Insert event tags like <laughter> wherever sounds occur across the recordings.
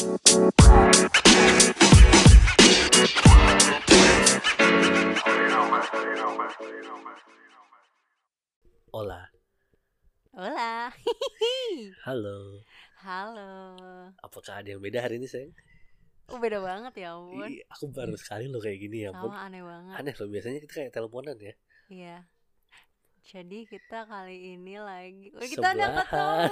Hola, Hola. <laughs> halo. Halo. Apakah ada yang beda hari ini, sayang? Oh, beda banget ya ampun. Ih, aku baru sekali loh kayak gini ya ampun. Sama aneh banget. Aneh loh, biasanya kita kayak teleponan ya. Iya. Jadi kita kali ini lagi Wih, kita Sebelahan. ketemu.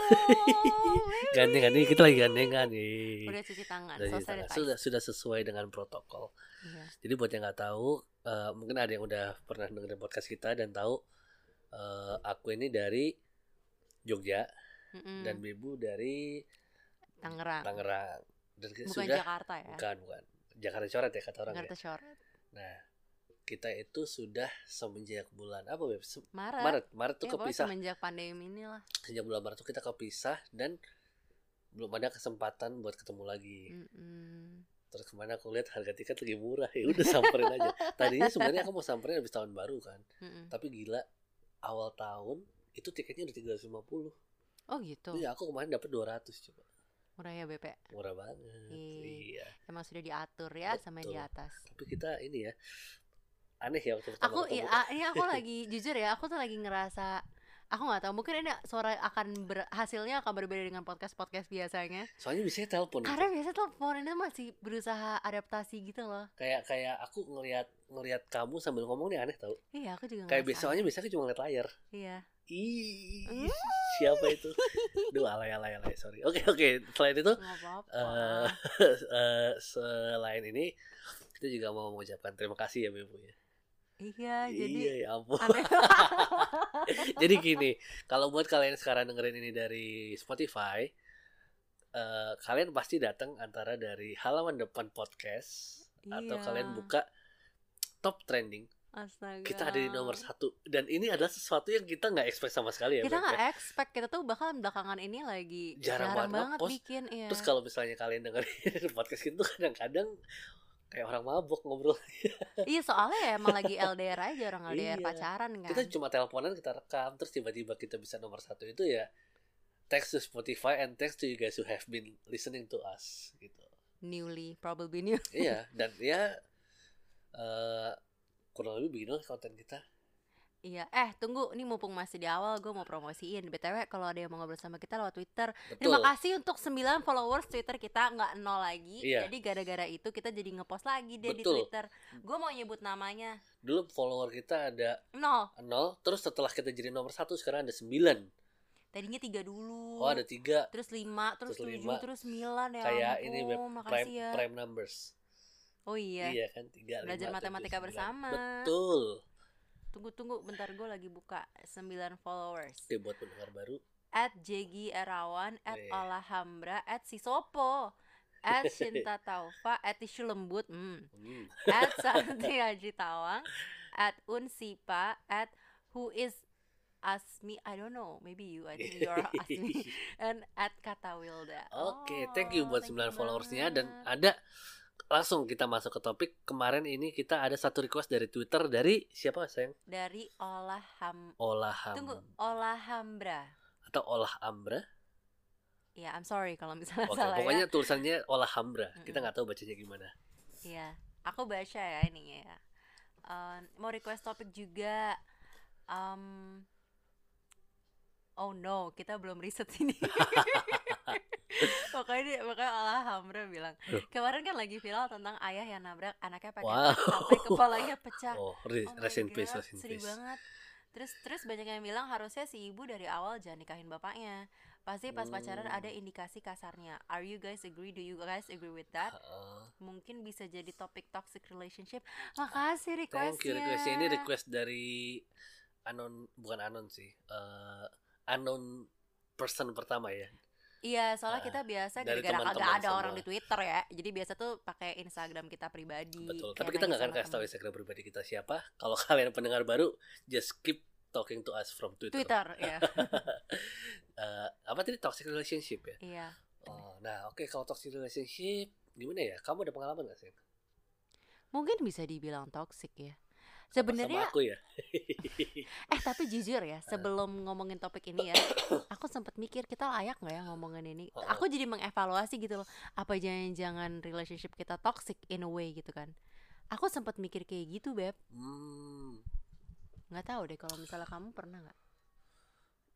<laughs> Gandengan nih, kita lagi gandengan nih. Udah cuci tangan, Udah cuci tangan. sudah sudah sesuai dengan protokol. Iya. Jadi buat yang nggak tahu, eh, mungkin ada yang udah pernah dengerin podcast kita dan tahu eh, aku ini dari Jogja Mm-mm. dan Bibu dari Tangerang. Tangerang. Dan Bukan sudah Jakarta ya. bukan bukan Jakarta coret ya kata orang Jakarta ya. Shore. Nah, kita itu sudah semenjak bulan apa Beb? Se- Maret. Maret, Maret tuh Ya, kepisah. semenjak pandemi ini lah. Sejak bulan Maret tuh kita kepisah dan belum ada kesempatan buat ketemu lagi. Mm-mm. Terus ke mana aku lihat harga tiket lagi murah ya udah samperin aja. <laughs> Tadinya sebenarnya aku mau samperin habis tahun baru kan. Mm-mm. Tapi gila awal tahun itu tiketnya udah 350. Oh gitu. Iya, aku kemarin dapat 200 coba. Murah ya BP. Murah banget. Iya. Iya. Emang sudah diatur ya sama yang di Betul. atas. Tapi kita ini ya aneh ya waktu pertama aku ketemu. iya, ini aku lagi <laughs> jujur ya aku tuh lagi ngerasa aku nggak tahu mungkin ini suara akan ber, hasilnya akan berbeda dengan podcast podcast biasanya Soalnya biasanya telepon. karena biasanya telepon ini masih berusaha adaptasi gitu loh Kayak kayak aku ngelihat ngelihat kamu sambil ngomong nih aneh tau. iya aku juga Kayak biasanya biasanya cuma ngeliat layar. iya Ih, Mm. siapa itu? Duh, alay alay alay, sorry. Oke oke, selain itu nggak apa-apa eh <laughs> eh, selain ini kita juga mau mengucapkan terima kasih ya Bebu ya. Iya jadi iya ya ampun. <laughs> Jadi gini, kalau buat kalian sekarang dengerin ini dari Spotify, eh, kalian pasti datang antara dari halaman depan podcast atau Iya. kalian buka top trending. astaga Kita ada di nomor satu dan ini adalah sesuatu yang kita nggak expect sama sekali ya. kita Beb, ya. nggak expect kita tuh bakal belakangan ini lagi Jarang jarang, banget banget bikin iya Terus kalau misalnya kalian dengerin <laughs> podcast itu kadang-kadang kayak orang mabok ngobrol. <laughs> iya soalnya ya emang lagi LDR aja orang LDR Iya. pacaran kan Kita cuma teleponan kita rekam terus tiba-tiba kita bisa nomor satu itu ya thanks to Spotify and thanks to you guys who have been listening to us gitu. newly probably new iya <laughs> dan ya eh kurang lebih begini konten kita. Iya, eh tunggu, ini mumpung masih di awal gue mau promosiin BTW kalau ada yang mau ngobrol sama kita lewat Twitter Betul. Terima kasih untuk 9 followers Twitter kita nggak nol lagi Iya. Jadi gara-gara itu kita jadi ngepost lagi deh di Betul. Twitter Gue mau nyebut namanya Dulu follower kita ada Nol, nol, terus setelah kita jadi nomor satu sekarang ada sembilan. tadinya tiga dulu Oh ada tiga. Terus 5, terus Terus 7, lima. terus 9 ya Kayak ampun, ini prime ya prime numbers. Oh iya, Iya kan tiga. Belajar lima, matematika tujuh, bersama. sembilan. Betul. tunggu-tunggu bentar gue lagi buka 9 followers Oke buat pendengar baru. at Jegi Erawan, at Weh. Olahambra, at Sisopo, at <laughs> Shinta Taufa, at Tisu Lembut, hmm. Hmm. at <laughs> Santi Haji Tawang, at Unsipa, at Who is Asmi, I don't know, maybe you, I think you're <laughs> Asmi, and at Kata Wilda. Oke, thank you buat 9 you followersnya dan ada langsung kita masuk ke topik kemarin ini kita ada satu request dari Twitter dari siapa sayang dari Olaham, Olaham tunggu, Olahambra. atau Olah Ambra Ya, I'm sorry kalau misalnya oke salah pokoknya ya. tulisannya Olahambra kita Mm-mm. nggak tahu bacanya gimana Iya, aku baca ya ininya ya. Eh, mau request topik juga. Um, oh no, kita belum riset ini. <laughs> <laughs> Pokoknya dia, pokoknya Alhamdulillah bilang kemarin kan lagi viral tentang ayah yang nabrak anaknya pakai Wow. sampai kepalanya pecah. oh Oh rest in peace rest in sedih banget. Terus terus banyak yang bilang harusnya si ibu dari awal jangan nikahin bapaknya. Pasti pas pacaran Hmm. ada indikasi kasarnya. Are you guys agree? Do you guys agree with that? Heeh. mungkin bisa jadi topik toxic relationship. Makasih requestnya. thank you requestnya ini request dari anon bukan anon sih eh unknown person pertama ya Iya, soalnya Ah, kita biasa gara-gara teman-teman ada orang semua. di Twitter ya. Jadi biasa tuh pakai Instagram kita pribadi. betul tapi kita nggak akan kasih tahu. Instagram pribadi kita siapa kalau <laughs> kalian pendengar baru just keep talking to us from Twitter Twitter, <laughs> ya. Eh, apa tadi toxic relationship ya iya. Oh, nah oke kalau toxic relationship gimana ya? Kamu ada pengalaman gak sih? Mungkin bisa dibilang toxic ya. Sebenarnya aku ya <laughs> eh tapi jujur ya, sebelum ngomongin topik ini ya, <coughs> mikir kita layak nggak ya ngomongin ini. Heeh. Aku jadi mengevaluasi gitu loh. Apa jangan-jangan relationship kita toxic in a way gitu kan. Aku sempat mikir kayak gitu, Beb. hmm, Nggak tahu deh kalau misalnya kamu pernah nggak?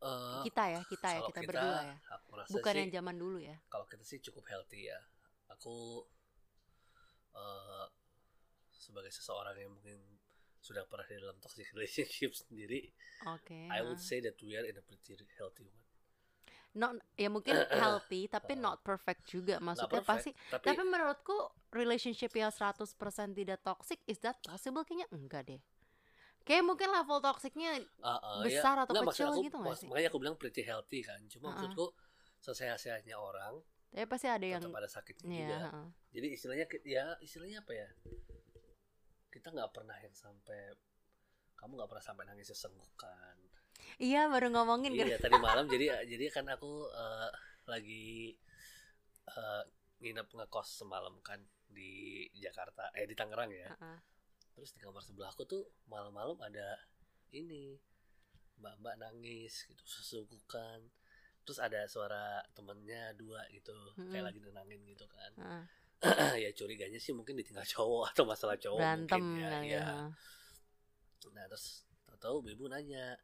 eh, Kita ya, kita ya, kalau kita berdua ya. Bukan sih yang zaman dulu ya. kalau kita sih cukup healthy ya aku eh, sebagai seseorang yang mungkin sudah pernah di dalam toxic <laughs> relationship sendiri Oke. I would heeh. say that we are in a pretty healthy one Not ya mungkin <clears throat> healthy tapi not perfect juga. Maksudnya perfect, pasti tapi, Tapi menurutku relationship yang 100% tidak toxic is that possible kayaknya enggak deh. Kayak mungkin level toksiknya ah, ah, besar atau nggak, maksud kecil aku- gitu nggak sih? makanya aku bilang pretty healthy kan cuma Uh-uh. maksudku sesehat-sehatnya orang tapi pasti ada yang tetap ada sakitnya Iya, juga heeh. jadi istilahnya ya istilahnya apa ya kita nggak pernah yang sampai kamu nggak pernah sampai nangis sesenggukan Iya, baru ngomongin kan. iya tadi <laughs> malam jadi jadi kan aku eh, lagi eh, nginep ngekos semalam kan di Jakarta eh di Tangerang ya Heeh. terus di kamar sebelah aku tuh malam-malam ada ini mbak-mbak nangis gitu sesenggukan terus ada suara temennya dua gitu Mm-mm. kayak lagi nenangin gitu kan Heeh. <clears throat> ya curiganya sih mungkin ditinggal cowok <laughs> atau masalah cowok Berantem mungkin ya, kali ya. ya. nah terus tahu ibu nanya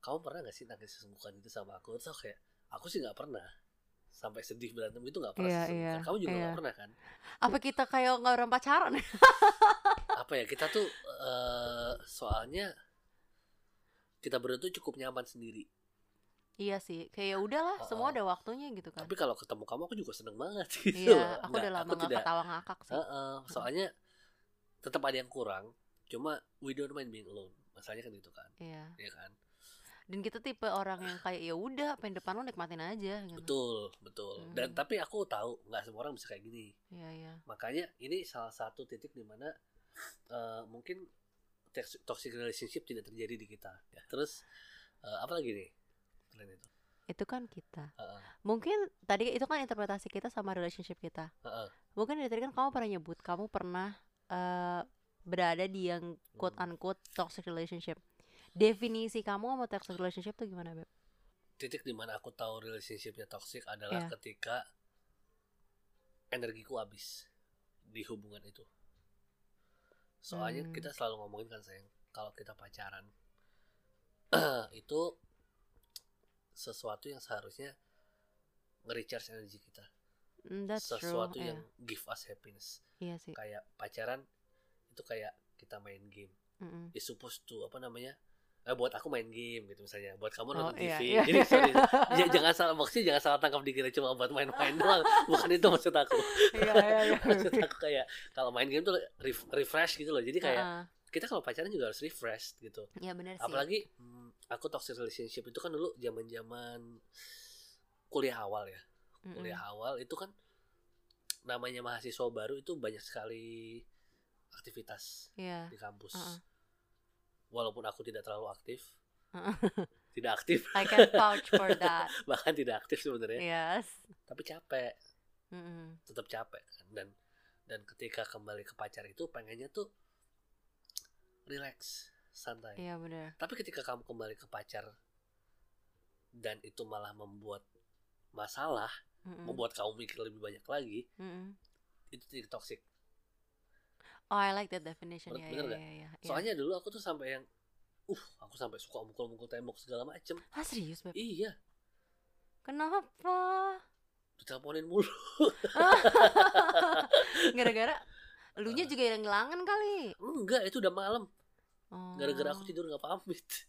kamu pernah gak sih nangis sesenggukan itu sama aku terus aku kayak aku sih nggak pernah sampai sedih berantem itu nggak pernah Iya, sesenggukan iya, kamu juga nggak iya. pernah kan Apa kita kayak nggak orang pacaran? <laughs> apa ya kita tuh eh, soalnya kita berdua tuh cukup nyaman sendiri iya sih. Kayak ya udahlah, semua Heeh. ada waktunya gitu kan. tapi kalau ketemu kamu aku juga seneng banget <laughs> gitu Iya, aku udah lama aku nggak tidak ketawa ngakak sih. Heeh, soalnya tetap ada yang kurang cuma we don't mind being alone masalahnya kan gitu kan Iya. ya kan Dan kita tipe orang yang kayak ya udah, pengen depan lo nikmatin aja gitu. betul betul dan Hmm. tapi aku tahu nggak semua orang bisa kayak gini Iya, iya. makanya ini salah satu titik di mana eh, mungkin tox- toxic relationship tidak terjadi di kita ya terus eh, apa lagi nih selain itu Itu kan kita. Heeh, Mungkin tadi itu kan interpretasi kita sama relationship kita. heeh. Mungkin dari tadi kan kamu pernah nyebut kamu pernah eh, berada di yang quote Hmm. unquote toxic relationship. Definisi kamu sama toxic relationship tuh gimana, Beb? titik di mana aku tahu relationshipnya toxic adalah Iya. ketika energiku habis di hubungan itu soalnya Hmm. kita selalu ngomongin kan sayang kalau kita pacaran <clears throat> itu sesuatu yang seharusnya nge-recharge energi kita Mm, that's sesuatu true. yang give us happiness Iya, iya sih. kayak pacaran itu kayak kita main game Mm-mm. is supposed to apa namanya eh buat aku main game gitu misalnya buat kamu Oh, nonton iya, TV iya. jadi sorry <laughs> Ya, jangan salah maksudnya jangan salah tangkap dikira cuma buat main-main doang bukan itu maksud aku Iya, iya, iya. <laughs> maksud aku kayak kalau main game tuh ref- refresh gitu loh jadi kayak Heeh. kita kalau pacaran juga harus refresh gitu Iya benar sih. apalagi hmm, aku toxic relationship itu kan dulu zaman zaman kuliah awal ya kuliah awal itu kan namanya mahasiswa baru itu banyak sekali aktivitas Iya. di kampus Heeh. Walaupun aku tidak terlalu aktif <laughs> tidak aktif I can vouch for <laughs> that. bahkan tidak aktif sebenarnya Yes. tapi capek Mm-mm. tetap capek kan dan dan ketika kembali ke pacar itu pengennya tuh relax santai Iya benar. tapi ketika kamu kembali ke pacar dan itu malah membuat masalah Mm-mm. membuat kamu mikir lebih banyak lagi Mm-mm. itu titik toxic Oh, I like that definition. Iya, bener nggak? iya, iya. Iya. soalnya dulu aku tuh sampai yang uh aku sampai suka mukul-mukul tembok segala macem Ah serius, Beb? iya Kenapa? diteleponin mulu <laughs> Gara-gara elunya juga yang ngelangan kali. enggak itu udah malam Oh. gara-gara aku tidur nggak pamit <laughs>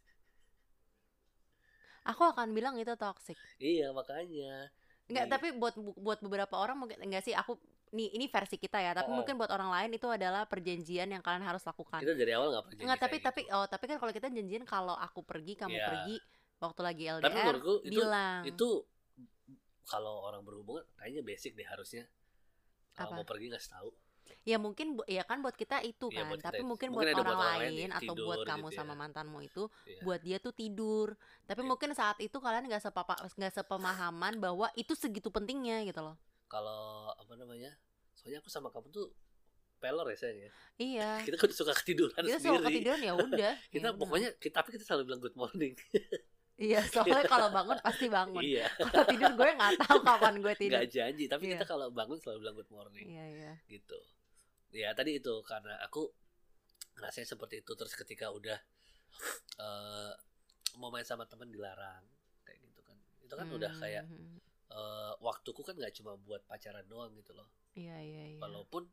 Aku akan bilang itu toxic. iya makanya Enggak, tapi buat buat beberapa orang mungkin enggak sih aku nih ini versi kita ya, tapi Oh. mungkin buat orang lain itu adalah perjanjian yang kalian harus lakukan. kita dari awal nggak pergi Enggak, tapi tapi oh, tapi kan kalau kita janjian kalau aku pergi, kamu Iya. pergi waktu lagi LDR Tapi menurutku itu bilang. itu kalau orang berhubungan kayaknya basic deh harusnya kalau Apa? mau pergi nggak tahu Ya mungkin ya kan buat kita itu Iya, kan, buat tapi mungkin, Mungkin buat orang buat orang lain lain ya, atau tidur buat kamu gitu sama ya. mantanmu itu Iya. buat dia tuh tidur. Tapi Iya. mungkin saat itu kalian nggak sepapa nggak sepemahaman bahwa itu segitu pentingnya gitu loh. Kalau apa namanya soalnya aku sama kamu tuh pelor ya sayang ya. Iya. <laughs> Kita kan suka ketiduran Kita sendiri. suka ketiduran ya udah. <laughs> kita Ya pokoknya kita tapi kita selalu bilang good morning. <laughs> Iya, soalnya kalau bangun pasti bangun. iya. Kalau tidur gue nggak tahu kapan gue tidur. Nggak janji, tapi Iya. kita kalau bangun selalu bilang good morning Iya, iya. gitu. Ya tadi itu karena aku ngerasain seperti itu terus ketika udah eh mau main sama teman dilarang kayak gitu kan. Itu kan udah kayak Eh, waktuku kan nggak cuma buat pacaran doang gitu loh. Iya, iya, iya. Walaupun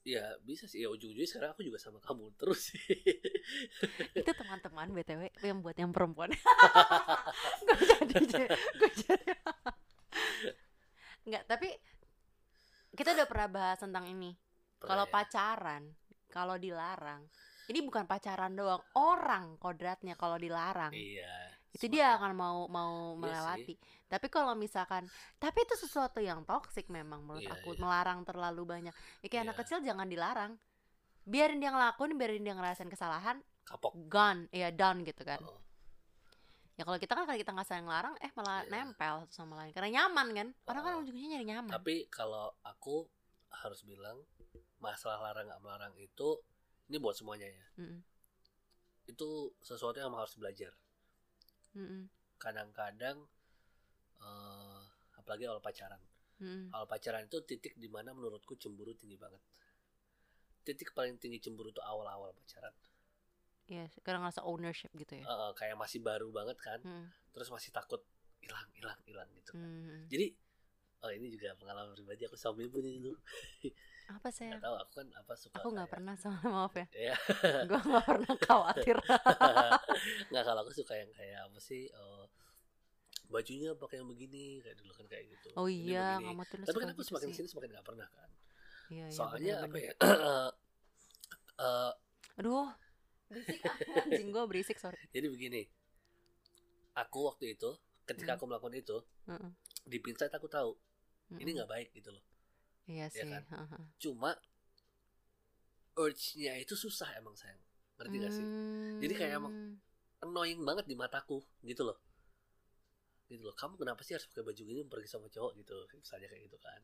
ya bisa sih ya ujung-ujungnya sekarang aku juga sama kamu <laughs> terus sih. Itu teman-teman BTW yang buat yang perempuan. <laughs> gue jadi gue jadi. Enggak, tapi kita udah pernah bahas tentang ini. Kalau ya? pacaran, kalau dilarang, ini bukan pacaran doang, orang kodratnya kalau dilarang. Iya. Itu dia akan mau mau Iya melewati. Tapi kalau misalkan, tapi itu sesuatu yang toksik memang menurut Iya, aku iya. melarang terlalu banyak. Ya, kayak anak Iya. kecil jangan dilarang. Biarin dia ngelakuin, biarin dia ngerasain kesalahan, kapok. gone, ya done gitu kan. Oh, Ya kalau kita kan kalau kita nggak sayang ngelarang, eh malah Iya. nempel satu sama lain karena nyaman kan. Orang kan Oh. ujungnya nyari nyaman. Tapi kalau aku harus bilang masalah larang nggak melarang itu ini buat semuanya ya. Mm-mm. Itu sesuatu yang harus belajar. Mm-mm. Kadang-kadang eh apalagi awal pacaran. Mm-mm. Awal pacaran itu titik di mana menurutku cemburu tinggi banget. Titik paling tinggi cemburu itu awal-awal pacaran. Iya, sekarang ngerasa ownership gitu ya. Eh, kayak masih baru banget kan. Mm. Terus masih takut hilang, hilang, hilang gitu. Mm. Jadi oh ini juga pengalaman pribadi aku sama ibu dulu. <laughs> Apa sih? Nggak tahu aku kan apa suka. Aku nggak pernah sama <laughs> maaf ya. <laughs> Ya. Gue nggak pernah khawatir. <laughs> nggak kalau aku suka yang kayak apa sih eh, bajunya pakai yang begini kayak dulu kan kayak gitu Oh Ini iya, kamu tuh tapi kan aku gitu semakin sih. sini semakin nggak pernah kan Iya, iya, soalnya apa bener-bener. ya <clears throat> eh, Aduh, berisik anjing gue berisik sorry. jadi begini aku waktu itu ketika Hmm. aku melakukan itu Heeh. di pinset aku tahu ini Mm-mm. nggak baik gitu loh Iya sih. kan? heeh. cuma urge-nya itu susah emang sayang ngerti gak sih Jadi kayak emang- Hmm. annoying banget di mataku gitu loh gitu loh kamu kenapa sih harus pakai baju gini pergi sama cowok gitu misalnya kayak gitu kan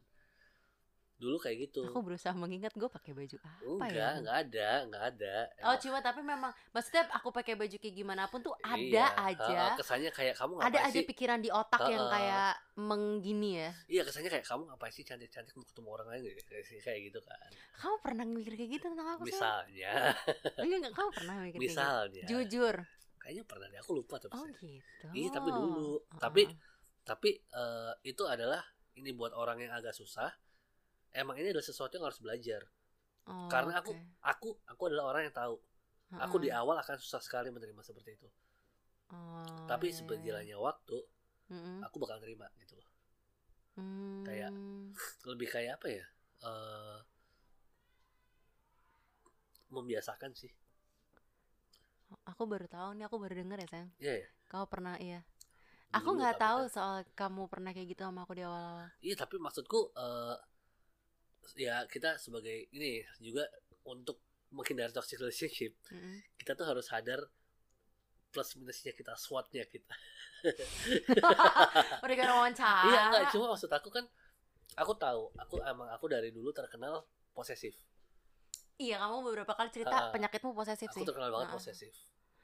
dulu kayak gitu Aku berusaha mengingat gue pakai baju apa enggak ya? enggak ada enggak ada Oh Emang- cuma tapi memang maksudnya aku pakai baju kayak gimana pun tuh ada Iya, aja. heeh, kesannya kayak kamu ada ngapain aja sih pikiran di otak yang Heeh. kayak menggini ya. iya kesannya kayak kamu ngapain sih cantik cantik mau ketemu orang lain gitu kayak sih kayak gitu kan Kamu pernah mikir kayak gitu tentang aku sih? misalnya <laughs> Enggak, enggak, kamu pernah mikir kayak misalnya gitu? Jujur. kayaknya pernah deh aku lupa tapi Oh gitu. Iya, tapi dulu. Heeh. Tapi tapi eh, itu adalah ini buat orang yang agak susah emang ini adalah sesuatu yang harus belajar Oh, karena aku oke. aku aku adalah orang yang tahu aku di awal akan susah sekali menerima seperti itu Oh, tapi iya, iya. seberjalannya waktu Mm-mm. aku bakal terima gitu loh kayak- Hmm. <laughs> lebih kayak apa ya eh membiasakan sih Aku baru tahu nih, aku baru denger ya sayang. iya ya Kau pernah iya. Aku nggak tahu kan- soal kamu pernah kayak gitu sama aku di awal-awal. iya tapi maksudku eh ya kita sebagai ini juga untuk menghindari toxic relationship Mm-mm. kita tuh harus sadar plus minusnya kita SWOT-nya kita <laughs> Udah kayak wawancara. iya enggak cuma maksud aku kan aku tahu aku emang aku dari dulu terkenal posesif Iya, kamu beberapa kali cerita Ah, penyakitmu posesif aku sih. terkenal banget Ah. posesif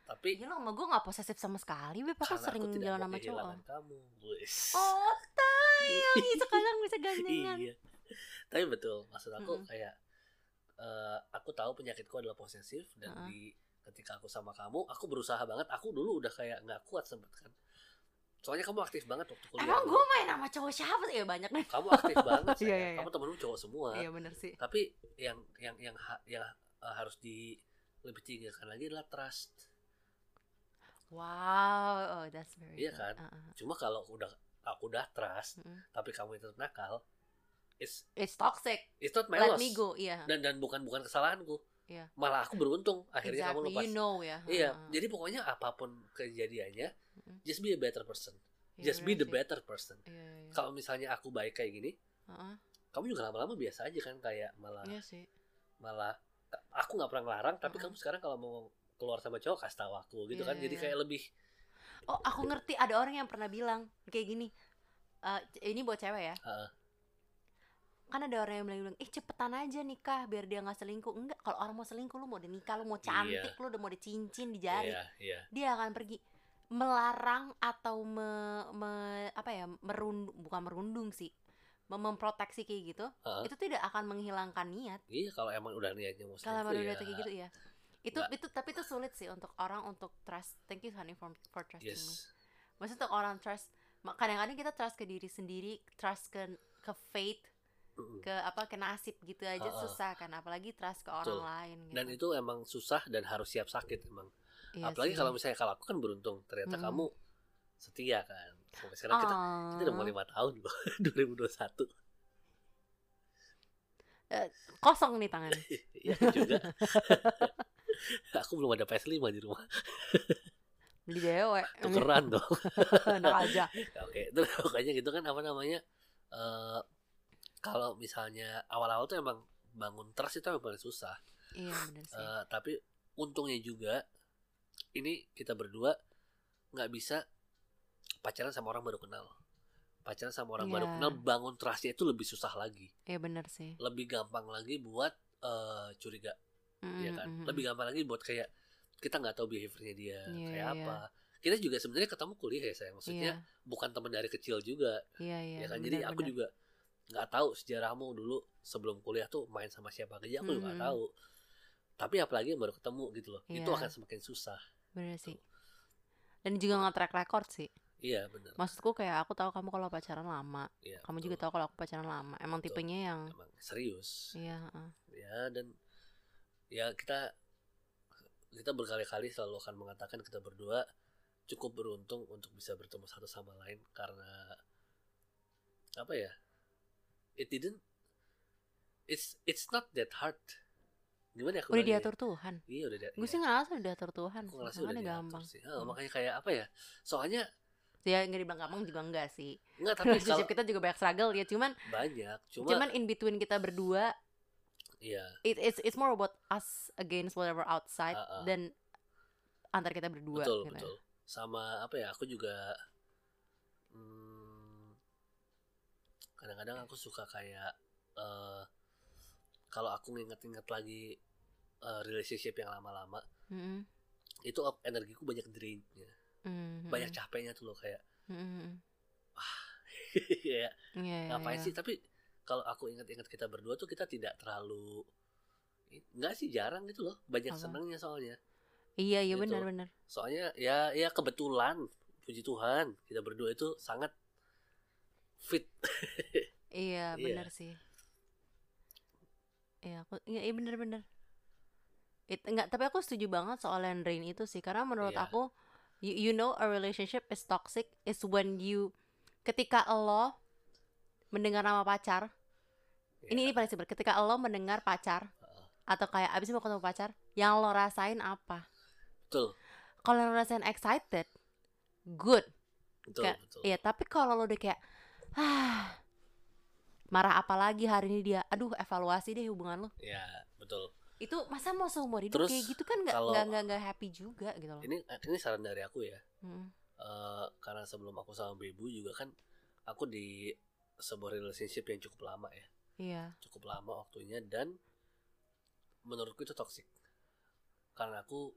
tapi Iya lo sama gue gak posesif sama sekali, Beb. Aku sering aku tidak jalan sama cowok. kamu Wes. Oh, tayang. <laughs> Sekarang bisa gandengan. iya tapi betul maksud aku Mm-mm. kayak eh, aku tahu penyakitku adalah posesif dan Ah. di ketika aku sama kamu aku berusaha banget aku dulu udah kayak nggak kuat sempet kan soalnya kamu aktif banget waktu kuliah Emang gue main sama cowok siapa sih? Ya banyak nih. kamu aktif <laughs> banget Iya, sayang. iya, iya. kamu temenmu cowok semua Iya bener sih. tapi yang yang yang ha- yang uh, harus di lebih tinggikan lagi adalah trust Wow, oh that's very Iya good. kan? Ah, ah. cuma kalau udah aku udah trust Mm-mm. tapi kamu itu nakal it's It's toxic. it's not my Let loss me go. Iya. dan dan bukan bukan kesalahanku Iya. malah aku beruntung akhirnya kamu Exactly. lepas You know ya. iya Ah, ah. jadi pokoknya apa pun kejadiannya just be a better person Iya, just be the sih. better person Iya, iya, iya. kalau misalnya aku baik kayak gini Ah, ah. kamu juga lama-lama biasa aja kan kayak malah Iya sih. malah aku nggak pernah ngelarang tapi Mm-mm. kamu sekarang kalau mau keluar sama cowok kasih tahu aku gitu Iya, kan iya, jadi iya. kayak lebih Oh, aku ngerti ada orang yang pernah bilang kayak gini. Eh, ini buat cewek ya. Heeh. Kan ada orang yang bilang eh cepetan aja nikah biar dia nggak selingkuh enggak kalau orang mau selingkuh lu mau udah nikah lu mau cantik lu udah mau ada cincin di jari Iya, iya. dia akan pergi melarang atau me, me- apa ya merundung bukan merundung sih mem- memproteksi kayak gitu Heeh. itu tidak akan menghilangkan niat Iya, kalau emang udah niatnya mau kalau emang ya. udah kayak gitu ya itu Nggak. itu tapi itu sulit sih untuk orang untuk trust thank you honey for for trusting me Yes. maksudnya untuk orang trust kadang-kadang kita trust ke diri sendiri trust ke ke fate Mm-mm. Ke apa ke nasib gitu aja Heeh. susah kan apalagi trust ke orang Betul. lain gitu. Dan itu emang susah dan harus siap sakit emang. Iya Apalagi sih. kalau misalnya kalau aku kan beruntung ternyata Mm-mm. kamu setia kan. Sampai sekarang kita kita udah mau Ah, lima tahun loh <laughs> 2021 kosong nih tangan <laughs> Iya juga <laughs> Aku belum ada PS5 di rumah beli dewe Tukeran dong enak aja Oke Terus pokoknya gitu kan apa namanya eh Kalau misalnya awal-awal tuh emang bangun trust itu emang paling susah. Iya benar sih. Eh, Tapi untungnya juga Ini kita berdua nggak bisa pacaran sama orang baru kenal. Pacaran sama orang baru Iya. kenal Bangun trustnya itu lebih susah lagi. Iya benar sih. Lebih gampang lagi buat eh, curiga. Ya kan? lebih gampang lagi buat kayak kita nggak tahu behaviornya dia Iya, kayak iya. apa. Kita juga sebenarnya ketemu kuliah ya saya. Maksudnya iya. bukan teman dari kecil juga. Iya iya ya kan? benar, jadi aku benar. juga nggak tahu sejarahmu dulu sebelum kuliah tuh main sama siapa aja aku juga nggak Mhm. tahu. Tapi apalagi baru ketemu gitu loh itu Iya. akan semakin susah. Benar sih. Dan juga nggak track record sih. Iya benar maksudku kayak aku tahu kamu kalau pacaran lama Iya, kamu betul. juga tahu kalau aku pacaran lama. Emang Betul. tipenya yang emang serius. Iya ya dan ya kita kita berkali-kali selalu akan mengatakan kita berdua cukup beruntung untuk bisa bertemu satu sama lain karena apa ya it didn't it's it's not that hard. Gimana ya aku udah bilangnya? ya? diatur Tuhan. Iya udah diatur gue sih ngerasa udah diatur Tuhan. Sih, ngerasa udah diatur gampang. sih. Hmm. makanya kayak apa ya? Soalnya ya nggak dibilang gampang juga enggak sih. Enggak tapi kalau relationship kita juga banyak struggle ya cuman banyak cuma, cuman in between kita berdua iya. it, it's it's more about us against whatever outside Ah, ah. dan antar kita berdua betul gitu. betul. Sama apa ya aku juga kadang-kadang aku suka kayak eh kalau aku nginget-inget lagi eh, relationship yang lama-lama Mm-mm. itu energiku banyak drainnya Mm-mm. banyak capeknya tuh loh kayak Mm-mm. <laughs> ya Iya, iya, ngapain iya. sih tapi kalau aku ingat-ingat kita berdua tuh kita tidak terlalu enggak sih jarang gitu loh banyak Apa? senangnya soalnya iya iya Gitu. benar-benar soalnya ya ya kebetulan puji Tuhan kita berdua itu sangat fit. <laughs> Iya Iya. benar sih. Iya aku iya, iya benar-benar It, enggak tapi aku setuju banget soal yang drain itu sih karena menurut Iya. aku you, you know a relationship is toxic is when you ketika lo mendengar nama pacar ini ini Ya, paling simpel ketika lo mendengar pacar atau kayak abis mau ketemu pacar yang lo rasain apa? Betul. Kalau lo rasain excited good. Betul. Iya, tapi kalau lo udah kayak <sighs> marah apa lagi hari ini dia. Aduh, evaluasi deh hubungan lo. ya betul Itu masa mau seumur hidup Terus, kayak gitu kan nggak nggak nggak happy juga gitu loh. ini ini saran dari aku ya Mm. Eh, karena sebelum aku sama Bebu juga kan aku di sebuah relationship yang cukup lama ya Iya. cukup lama waktunya dan menurutku itu toxic karena aku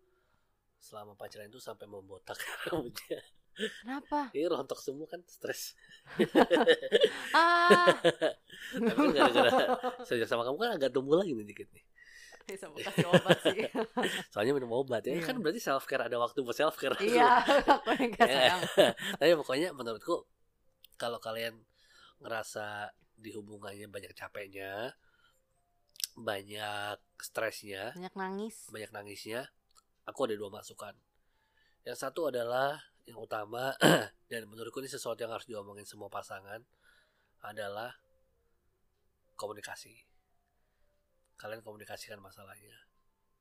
selama pacaran itu sampai membotak <laughs> rambutnya Kenapa? ini rontok semua kan stres <laughs> Ah. <laughs> tapi kan gara-gara sejak sama kamu kan agak tumbuh lagi nih dikit nih Bisa mau kasih obat sih. <laughs> soalnya minum obat ya Iya. kan berarti self care ada waktu buat self care iya, aku yang nggak Ya. sayang. tapi pokoknya menurutku kalau kalian ngerasa di hubungannya banyak capeknya banyak stresnya Banyak nangis. banyak nangisnya aku ada dua masukan yang satu adalah yang utama <clears throat> dan menurutku ini sesuatu yang harus diomongin semua pasangan adalah komunikasi kalian komunikasikan masalahnya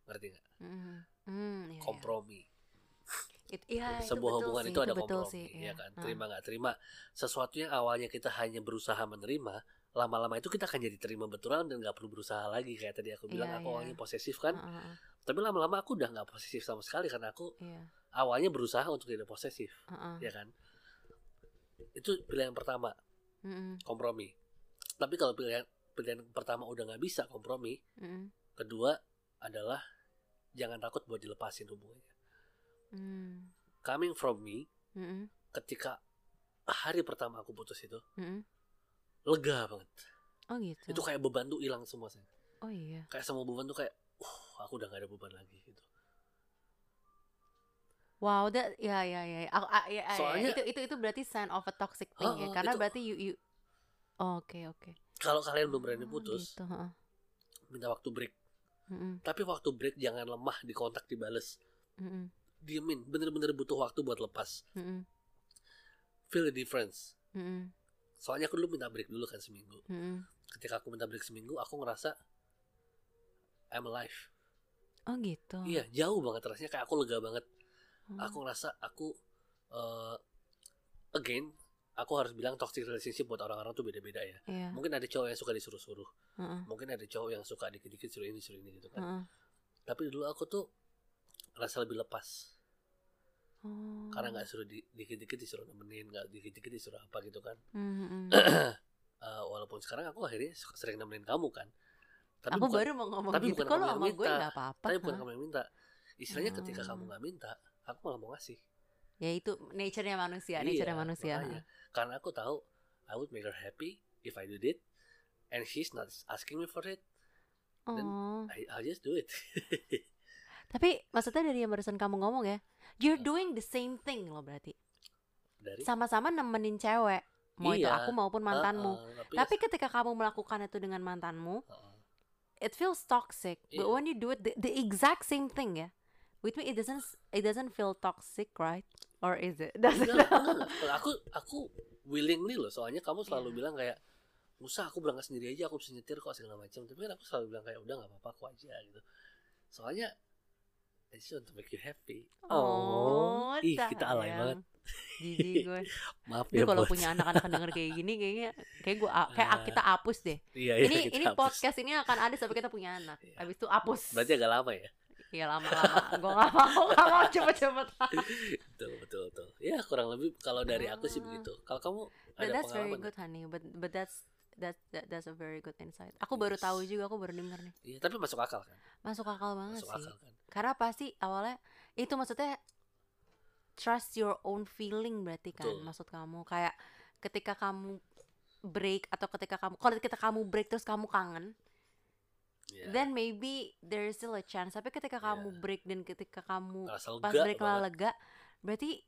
ngerti nggak Mm. Mm, iya, kompromi It- iya, itu sebuah betul hubungan sih, itu ada betul kompromi sih, ya iya. kan Ah. terima nggak terima sesuatu yang awalnya kita hanya berusaha menerima lama-lama itu kita akan jadi terima betulan dan nggak perlu berusaha lagi kayak tadi aku bilang Iya, aku iya. awalnya posesif kan ah, ah. tapi lama-lama aku udah nggak posesif sama sekali karena aku Iya. awalnya berusaha untuk tidak posesif Ah, ah. ya kan itu pilihan pertama Mm-mm. kompromi tapi kalau pilihan pilihan pertama udah nggak bisa kompromi Mm-mm. kedua adalah jangan takut buat dilepasin hubungannya Mm. coming from me Mm-mm. ketika hari pertama aku putus itu Mm-mm. Lega banget Oh gitu. itu kayak beban tuh hilang semua saya Oh iya. kayak semua beban tuh kayak uh aku udah gak ada beban lagi gitu Wow, that ya ya ya. Aku ah, ya, ya, ya. Soalnya- itu itu itu berarti sign of a toxic thing ya. Heeh, Karena itu- berarti you you Oh, Oke, oke. kalau kalian belum berani Oh, putus Gitu, heeh. minta waktu break Mm-mm, tapi waktu break jangan lemah di kontak dibales mm-mm, diemin bener-bener butuh waktu buat lepas mm-mm, feel the difference mm-mm, soalnya aku dulu minta break dulu kan seminggu. Mm-mm. ketika aku minta break seminggu aku ngerasa I'm alive. Oh gitu. iya jauh banget rasanya. Kayak aku lega banget. Oh. aku ngerasa aku eh, again aku harus bilang toxic relationship buat orang-orang tuh beda-beda ya. Iya. mungkin ada cowok yang suka disuruh-suruh. Mungkin ada cowok yang suka dikit-dikit suruh ini suruh ini gitu kan. Tapi dulu aku tuh ngerasa lebih lepas Oh. karena nggak suruh di- dikit-dikit disuruh nemenin nggak dikit-dikit disuruh apa gitu kan Mm-mm. <clears throat> Eh, walaupun sekarang aku akhirnya sering nemenin kamu kan tapi Aku bukan, baru mau ngomong tapi gitu. bukan Kalau kamu yang sama gue minta. nggak apa-apa. tapi bukan kamu yang minta istilahnya ketika Oh. kamu nggak minta aku malah mau ngasih Ya itu nature-nya manusia, Iya, nature-nya manusia. makanya. karena aku tahu I would make her happy if I did it and she's not asking me for it Dan- Oh. I, I'll just do it <laughs> Tapi maksudnya dari yang barusan kamu ngomong ya, you're doing the same thing loh berarti. dari Sama-sama nemenin cewek, mau itu Iya. aku maupun mantanmu. Heeh, tapi, Tapi ketika kamu melakukan itu dengan mantanmu, Heeh. it feels toxic. But Iya. when you do it the, the exact same thing ya, with me it doesn't it doesn't feel toxic, right? Or is it? <laughs> Does it? Enggak, aku aku willingly loh soalnya kamu selalu Iya. bilang kayak usah aku berangkat sendiri aja aku bisa nyetir kok segala macam tapi kan aku selalu bilang kayak udah nggak apa-apa aku aja gitu soalnya I just want to make you happy Oh, ih kita alay banget Jijik <laughs> gue. maaf ya kalau punya anak-anak denger kayak gini kayaknya kayak gue <laughs> kayak Ah. kita hapus deh. iya, iya, ini kita ini hapus. podcast ini akan ada sampai kita punya anak. Iya. Habis itu hapus. berarti agak lama ya Iya lama-lama. gue gak mau, gak mau cepet-cepet. <laughs> betul betul betul ya kurang lebih kalau dari aku sih Ah. begitu kalau kamu ada that's very pengalaman good, honey. But but that's that, that that's a very good insight. Aku baru Yes. tahu juga, aku baru denger nih. iya tapi masuk akal kan Masuk akal banget masuk sih. akal kan Karena pasti awalnya itu maksudnya trust your own feeling berarti kan Betul. maksud kamu kayak ketika kamu break atau ketika kamu kalau ketika kamu break terus kamu kangen Iya. then maybe there is still a chance tapi ketika kamu Yeah. break dan ketika kamu pas break banget. lah lega berarti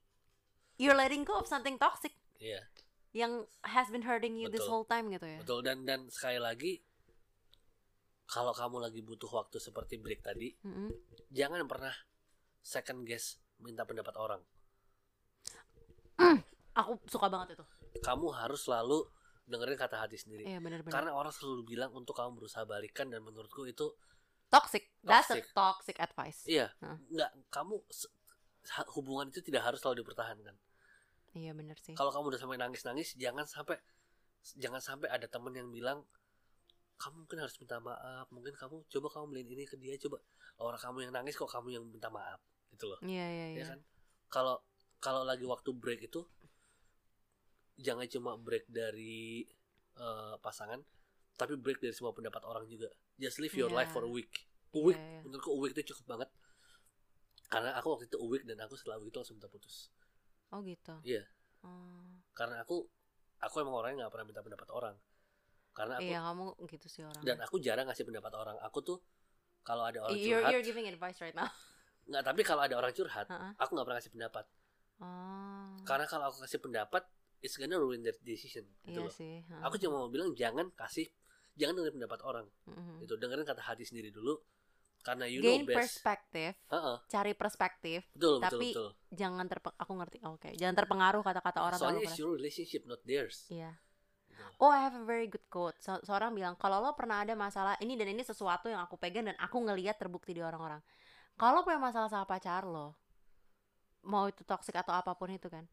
you're letting go of something toxic iya yang has been hurting you this Betul. whole time gitu ya? Betul. Dan dan sekali lagi kalau kamu lagi butuh waktu seperti break tadi Mm-mm. jangan pernah second guess minta pendapat orang. <clears throat> Aku suka banget itu. Kamu harus selalu dengerin kata hati sendiri. Iya benar-benar karena orang selalu bilang untuk kamu berusaha balikan dan menurutku itu toxic. That's a Toxic. toxic advice. Iya. Hah. nggak kamu hubungan itu tidak harus selalu dipertahankan iya benar sih. Kalau kamu udah sampai nangis nangis jangan sampai jangan sampai ada temen yang bilang kamu mungkin harus minta maaf mungkin kamu coba kamu beliin ini ke dia coba. Orang kamu yang nangis kok kamu yang minta maaf gitu loh. Iya iya ya iya. kan? Kalau kalau lagi waktu break itu jangan cuma break dari eh, pasangan tapi break dari semua pendapat orang juga. Just live your life Iya. for a week. A Iya, week iya. menurutku a week itu cukup banget. Karena aku waktu itu a week dan aku setelah itu langsung minta putus oh gitu Iya. oh. karena aku aku emang orangnya nggak pernah minta pendapat orang karena aku iya kamu gitu sih orang dan aku jarang ngasih pendapat orang aku tuh kalau ada orang you're curhat you're giving advice right now <laughs> nggak tapi kalau ada orang curhat Heeh. aku nggak pernah kasih pendapat oh karena kalau aku kasih pendapat it's gonna ruin their decision gitu iya loh sih heeh. aku cuma mau bilang jangan kasih jangan dengerin pendapat orang Mhm. itu dengerin kata hati sendiri dulu karena you gain know best. perspektif Heeh, cari perspektif. Betul betul Tapi betul. jangan terpeng aku ngerti oke. Jangan terpengaruh kata-kata orang soalnya it's your relationship not theirs. Iya. Gitu. oh I have a very good quote. Se- seorang bilang kalau lo pernah ada masalah ini dan ini sesuatu yang aku pegang dan aku ngelihat terbukti di orang-orang. Kalau punya masalah sama pacar lo mau itu toxic atau apa pun itu kan.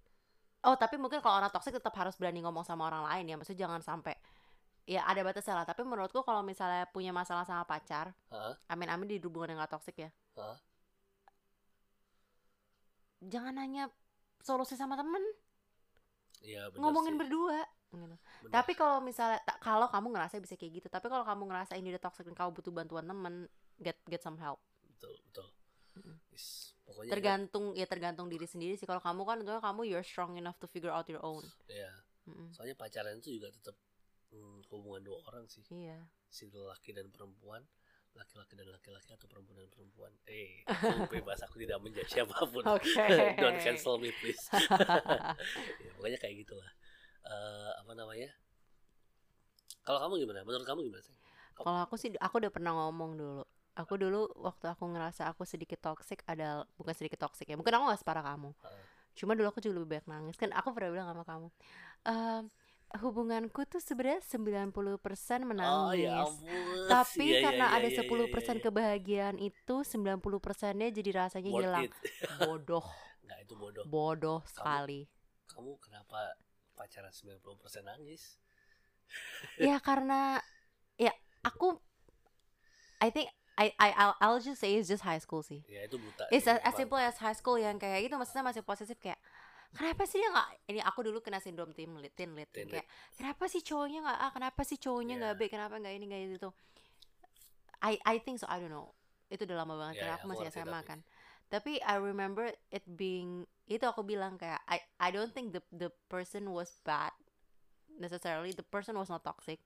Oh tapi mungkin kalau orang toxic tetap harus berani ngomong sama orang lain ya. Maksudnya jangan sampai ya ada batasnya lah tapi menurutku kalau misalnya punya masalah sama pacar Heeh. amin-amin di hubungan yang gak toxic ya Heeh. jangan nanya solusi sama temen Iya benar ngomongin sih. berdua gitu. Tapi kalau misalnya kalau kamu ngerasa bisa kayak gitu, tapi kalau kamu ngerasa ini udah toxic dan kamu butuh bantuan temen, get get some help. betul betul. Is, pokoknya Tergantung ya tergantung diri sendiri sih. Kalau kamu kan tentunya kamu you're strong enough to figure out your own. ya Mm-mm. soalnya pacaran itu juga tetap hmm, hubungan dua orang sih Iya. si laki dan perempuan laki-laki dan laki-laki atau perempuan dan perempuan eh <laughs> aku bebas aku tidak menjadi siapa pun Oke. <laughs> don't cancel me please <laughs> ya, pokoknya kayak gitulah Eh, apa namanya kalau kamu gimana menurut kamu gimana sih Kalau aku sih aku udah pernah ngomong dulu. Aku dulu waktu aku ngerasa aku sedikit toxic ada bukan sedikit toxic ya. Mungkin aku gak separah kamu. Cuma dulu aku juga lebih banyak nangis. Kan aku pernah bilang sama kamu. "Ehm, hubunganku tuh sebenarnya 90% menangis. oh ya ampun Tapi iya, karena iya, ada iya, 10% iya, iya. kebahagiaan itu 90%-nya jadi rasanya Worth hilang. <laughs> Bodoh, nggak itu bodoh bodoh sekali. kamu kenapa pacaran 90% nangis <laughs> ya karena ya aku I think I I I'll, I'll just say it's just high school sih. ya itu buta It's as, as simple as high school yang kayak gitu maksudnya masih positif kayak kenapa sih dia nggak ini aku dulu kena sindrom tim tin lit Teen kayak kenapa sih cowoknya nggak A? Kenapa sih cowoknya nggak Yeah. B kenapa nggak ini nggak itu I I think so I don't know. Itu udah lama banget Yeah, karena yeah, aku masih SMA tapi. kan. Tapi I remember it being itu aku bilang kayak I I don't think the the person was bad necessarily. The person was not toxic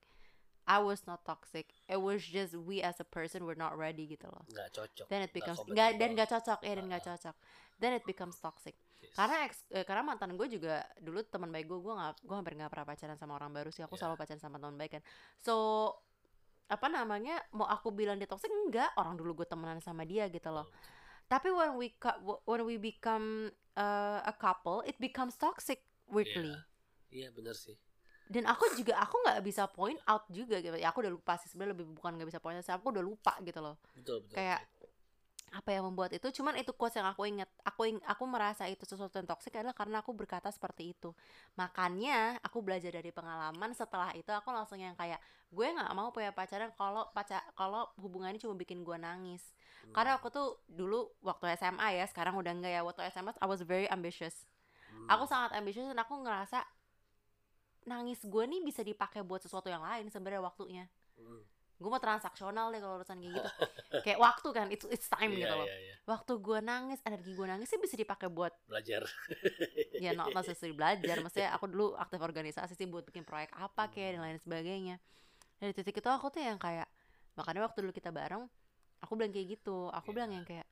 I was not toxic. It was just we as a person were not ready gitu loh. Nggak cocok. Then it becomes nggak dan nggak cocok. Ya dan nggak Ah. cocok. Then it becomes toxic. Yes. karena ex, eh, karena mantan gue juga dulu teman baik gue gue nggak gue hampir nggak pernah pacaran sama orang baru sih. Aku Yeah. selalu pacaran sama teman baik kan. So apa namanya mau aku bilang dia toxic? Enggak orang dulu gue temenan sama dia gitu loh. Tapi when we when we become uh, a couple it becomes toxic weirdly iya. Benar sih dan aku juga aku nggak bisa point out juga gitu ya aku udah lupa sih sebenarnya lebih bukan nggak bisa point out sih, aku udah lupa gitu loh betul betul Kayak- betul. apa yang membuat itu cuman itu quotes yang aku inget aku ing- aku merasa itu sesuatu yang toksik adalah karena aku berkata seperti itu makanya aku belajar dari pengalaman setelah itu aku langsung yang kayak gue nggak mau punya pacaran kalau pacar kalau hubungannya cuma bikin gue nangis Hmm. karena aku tuh dulu waktu SMA ya sekarang udah enggak ya waktu SMA I was very ambitious Hmm. aku sangat ambitious dan aku ngerasa nangis gue nih bisa dipakai buat sesuatu yang lain sebenarnya waktunya. Hmm. gue mau transaksional deh kalau urusan kayak gitu. <laughs> Kayak waktu kan it's it's time Iya, gitu loh. iya, iya. waktu gue nangis energi gue nangis sih bisa dipakai buat belajar. <laughs> Ya not necessarily belajar. Maksudnya aku dulu aktif organisasi sih buat bikin proyek apa kayak dan lain sebagainya. Dari titik itu aku tuh yang kayak makanya waktu dulu kita bareng aku bilang kayak gitu. Aku bilang Iya. yang kayak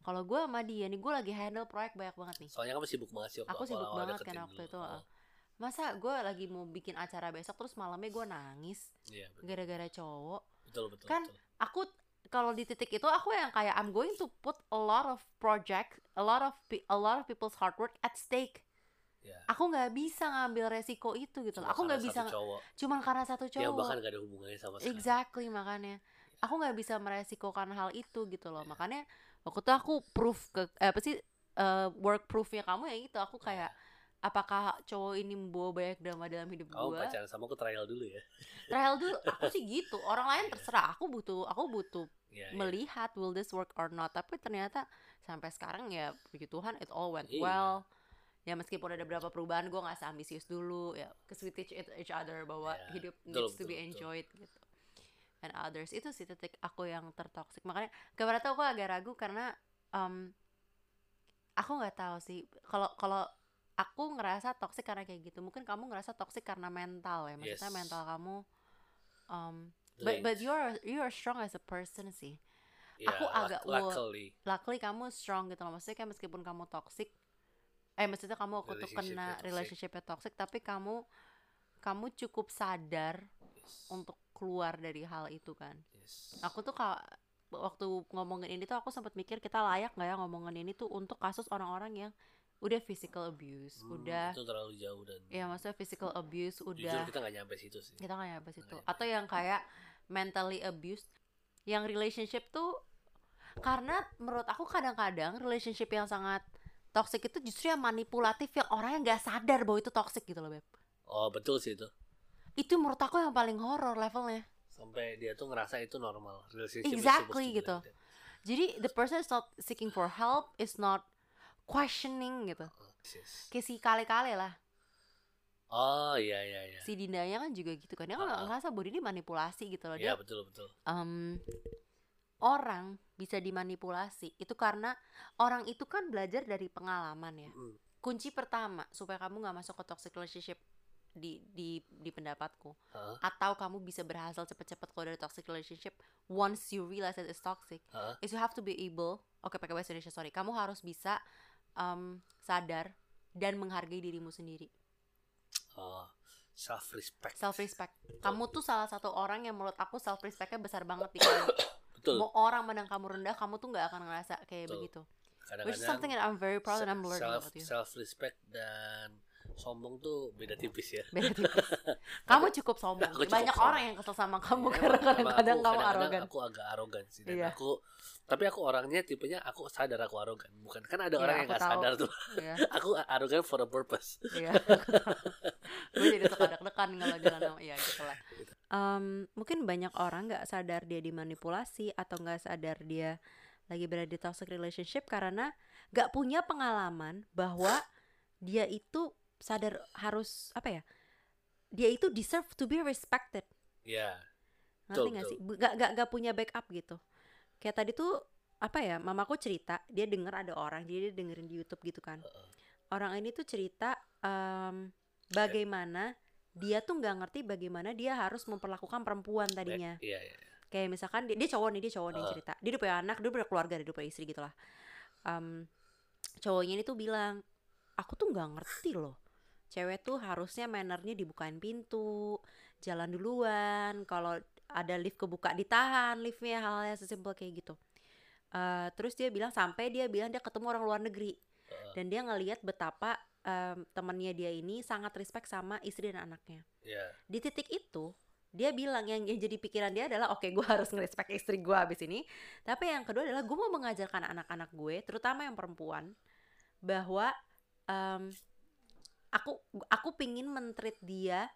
kalau gue sama dia nih gue lagi handle proyek banyak banget nih. Soalnya kamu sibuk banget sih waktu aku sibuk banget kan waktu itu Oh. Masa gue lagi mau bikin acara besok terus malamnya gue nangis iya betul gara-gara cowok betul betul, Kan betul. aku kalau di titik itu aku yang kayak I'm going to put a lot of project, a lot of a lot of people's hard work at stake. ya Aku nggak bisa ngambil resiko itu gitu. loh. Cuma Aku nggak bisa cowok cuman karena satu yang cowok. bahkan gak ada hubungannya sama sekali Exactly makanya. Aku nggak bisa meresikokan hal itu gitu loh. Makanya waktu itu aku proof ke eh, apa sih eh, work proofnya kamu ya gitu. Aku kayak apakah cowok ini membawa banyak drama dalam hidup gue? pacaran sama aku trial dulu ya Trial dulu. <laughs> Aku sih gitu. Orang lain Iya. terserah. Aku butuh aku butuh ya, ya. melihat will this work or not tapi ternyata sampai sekarang ya puji Tuhan it all went Iya. well ya meskipun ada beberapa perubahan gue nggak seambisius dulu ya cause we teach each other bahwa Iya, hidup betul, needs to betul, be betul. enjoyed gitu and others itu sih titik aku yang tertoksik makanya kemarin tuh aku agak ragu karena um, aku nggak tahu sih kalau kalau aku ngerasa toksik karena kayak gitu mungkin kamu ngerasa toksik karena mental ya maksudnya Yes. mental kamu um, but but you are you are strong as a person sih Ya, aku agak luckily luckily kamu strong gitu loh maksudnya kayak meskipun kamu toxic eh maksudnya kamu itu Relationship-nya kena toxic. relationshipnya toxic tapi kamu kamu cukup sadar yes. untuk keluar dari hal itu kan yes. aku tuh kalau waktu ngomongin ini tuh aku sempat mikir kita layak nggak ya ngomongin ini tuh untuk kasus orang-orang yang udah physical abuse Hmm, udah itu terlalu jauh dan ya maksudnya physical abuse jujur udah kita nggak nyampe situ sih. Kita nggak nyampe situ. Nyampe. atau yang kayak mentally abused yang relationship tuh karena menurut aku kadang-kadang relationship yang sangat toxic itu justru yang manipulatif yang orangnya nggak sadar bahwa itu toxic gitu loh beb. Oh betul sih itu. Itu menurut aku yang paling horror levelnya. Sampai dia tuh ngerasa itu normal relationship Exactly, gitu. jadi the person is not seeking for help is not questioning gitu yes. kayak si kale-kale lah oh iya iya iya si Dindanya kan juga gitu kan dia kan Ah. ngerasa bahwa dia dimanipulasi gitu loh iya dia betul betul em, orang bisa dimanipulasi itu karena orang itu kan belajar dari pengalaman ya Mm. kunci pertama supaya kamu nggak masuk ke toxic relationship di di di pendapatku Hah? atau kamu bisa berhasil cepet-cepet keluar dari toxic relationship once you realize that it's toxic Hah? is you have to be able oke pakai bahasa Indonesia sorry kamu harus bisa em, sadar dan menghargai dirimu sendiri. Oh self respect self respect kamu tuh salah satu orang yang menurut aku self respectnya besar banget kamu. <coughs> Betul. Mau orang mandang kamu rendah kamu tuh nggak akan ngerasa kayak Betul. begitu. Which is something that I'm very proud and I'm learning self about you. self respect dan sombong tuh beda tipis ya. Beda tipis. <laughs> Kamu cukup sombong. Aku cukup banyak sombong. orang yang kesel sama kamu Ya, karena kadang-kadang emang aku- kamu arogan. aku agak arogan sih dan Iya. aku tapi aku orangnya tipenya aku sadar aku arogan. Bukan kan ada Iya, orang yang nggak tahu. sadar tuh. Iya, <laughs> aku arogan for a purpose. Iya. <laughs> gue jadi suka deg-degan kalau jalan sama iya gitu lah. Em, mungkin banyak orang nggak sadar dia dimanipulasi atau nggak sadar dia lagi berada di toxic relationship karena nggak punya pengalaman bahwa dia itu sadar harus apa ya dia itu deserve to be respected. Ya ngerti Betul, nggak sih? gak, gak, gak punya backup gitu. Kayak tadi tuh apa ya mamaku cerita dia denger ada orang jadi dia dengerin di YouTube gitu kan. Orang ini tuh cerita em, bagaimana dia tuh nggak ngerti bagaimana dia harus memperlakukan perempuan tadinya. iya iya kayak misalkan dia, dia cowok nih dia cowok nih Heeh. cerita. Dia udah punya anak dia udah punya keluarga dia udah punya istri gitu lah. Em, cowoknya ini tuh bilang aku tuh nggak ngerti loh cewek tuh harusnya mannernya dibukain pintu jalan duluan kalau ada lift kebuka ditahan liftnya hal-hal yang sesimpel kayak gitu. Eh, terus dia bilang sampai dia bilang dia ketemu orang luar negeri. Dan dia ngelihat betapa em, temennya dia ini sangat respect sama istri dan anaknya. Iya. Di titik itu dia bilang yang, yang jadi pikiran dia adalah oke gue harus ngerespek istri gue abis ini. Tapi yang kedua adalah gue mau mengajarkan anak-anak gue terutama yang perempuan bahwa em, aku aku pingin mentreat dia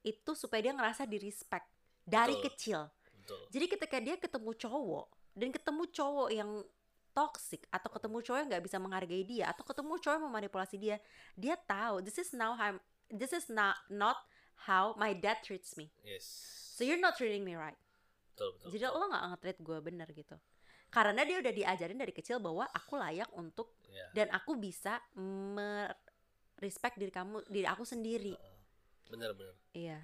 itu supaya dia ngerasa di respect dari Betul. kecil betul jadi ketika dia ketemu cowok dan ketemu cowok yang toxic atau ketemu cowok yang nggak bisa menghargai dia atau ketemu cowok yang memanipulasi dia, dia tahu this is now how this is not not how my dad treats me. yes So you're not treating me right. betul betul Jadi betul. lo nggak nge-treat gue bener gitu. Karena dia udah diajarin dari kecil bahwa aku layak untuk Iya. dan aku bisa respect diri kamu diri aku sendiri. Bener bener Iya.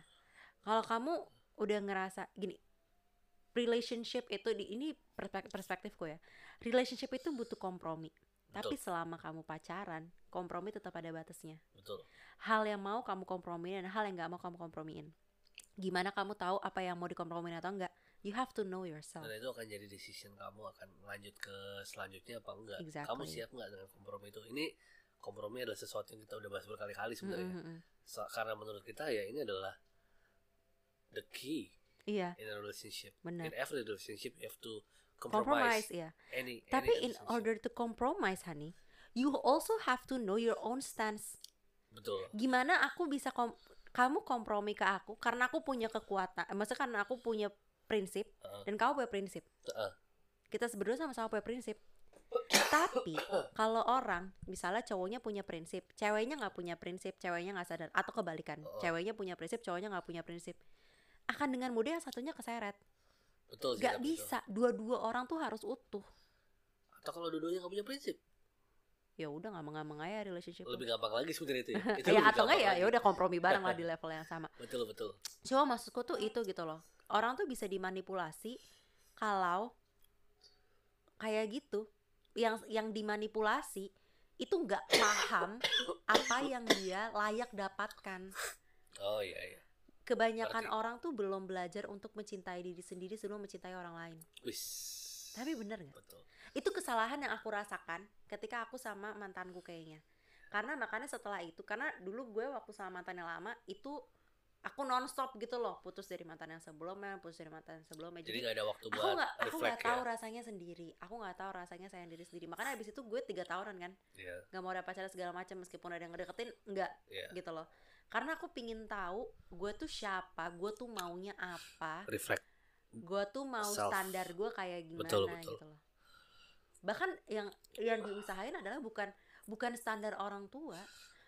Kalau kamu udah ngerasa gini, relationship itu di ini perspek- perspektifku ya. Relationship itu butuh kompromi. Tapi betul selama kamu pacaran, kompromi tetap ada batasnya. betul Hal yang mau kamu kompromiin dan hal yang nggak mau kamu kompromiin. Gimana kamu tahu apa yang mau dikompromiin atau enggak? You have to know yourself. dan itu akan jadi decision kamu akan lanjut ke selanjutnya apa enggak Exactly. kamu siap nggak dengan kompromi itu ini kompromi adalah sesuatu yang kita udah bahas berkali-kali sebenarnya Mm, mm, mm. So- karena menurut kita ya ini adalah the key Iya, in a relationship benar. in every relationship you have to Compromise, compromise, iya. any Tapi any in order to compromise, honey, you also have to know your own stance. betul gimana aku bisa kom kamu kompromi ke aku karena aku punya kekuatan eh, maksudnya karena aku punya prinsip Heeh. dan kamu punya prinsip Heeh. kita berdua sama-sama punya prinsip tapi kalau orang misalnya cowoknya punya prinsip ceweknya nggak punya prinsip ceweknya nggak sadar atau kebalikan Oh. ceweknya punya prinsip cowoknya nggak punya prinsip akan dengan mudah yang satunya keseret. Betul sih tapi bisa dua-dua orang tuh harus utuh. Atau kalau dua-duanya nggak punya prinsip? Ya udah nggak mengamang aja relationship lebih gampang lagi sebenarnya itu ya, <laughs> itu ya atau enggak ya ya udah kompromi bareng lah di <laughs> level yang sama. Betul betul. Cuma maksudku tuh itu gitu loh. Orang tuh bisa dimanipulasi kalau kayak gitu. Yang yang dimanipulasi itu nggak paham apa yang dia layak dapatkan. oh iya iya Kebanyakan Ngerti. orang tuh belum belajar untuk mencintai diri sendiri sebelum mencintai orang lain. wis Tapi bener nggak? betul Itu kesalahan yang aku rasakan ketika aku sama mantanku kayaknya. Karena makanya setelah itu, karena dulu gue waktu sama mantan yang lama itu aku nonstop gitu loh, putus dari mantan yang sebelumnya, putus dari mantan yang sebelumnya. jadi nggak ada waktu aku buat nggak aku nggak reflect tahu ya rasanya sendiri. Aku nggak tahu rasanya sayang diri sendiri. Makanya abis itu gue tiga tahunan kan iya. nggak mau ada pacaran segala macam meskipun ada yang ngedeketin nggak iya. gitu loh. Karena aku pingin tahu gue tuh siapa gue tuh maunya apa. Reflect gue tuh mau Self. standar gue kayak gimana Betul, betul. gitu loh. Bahkan yang yang diusahain adalah bukan bukan standar orang tua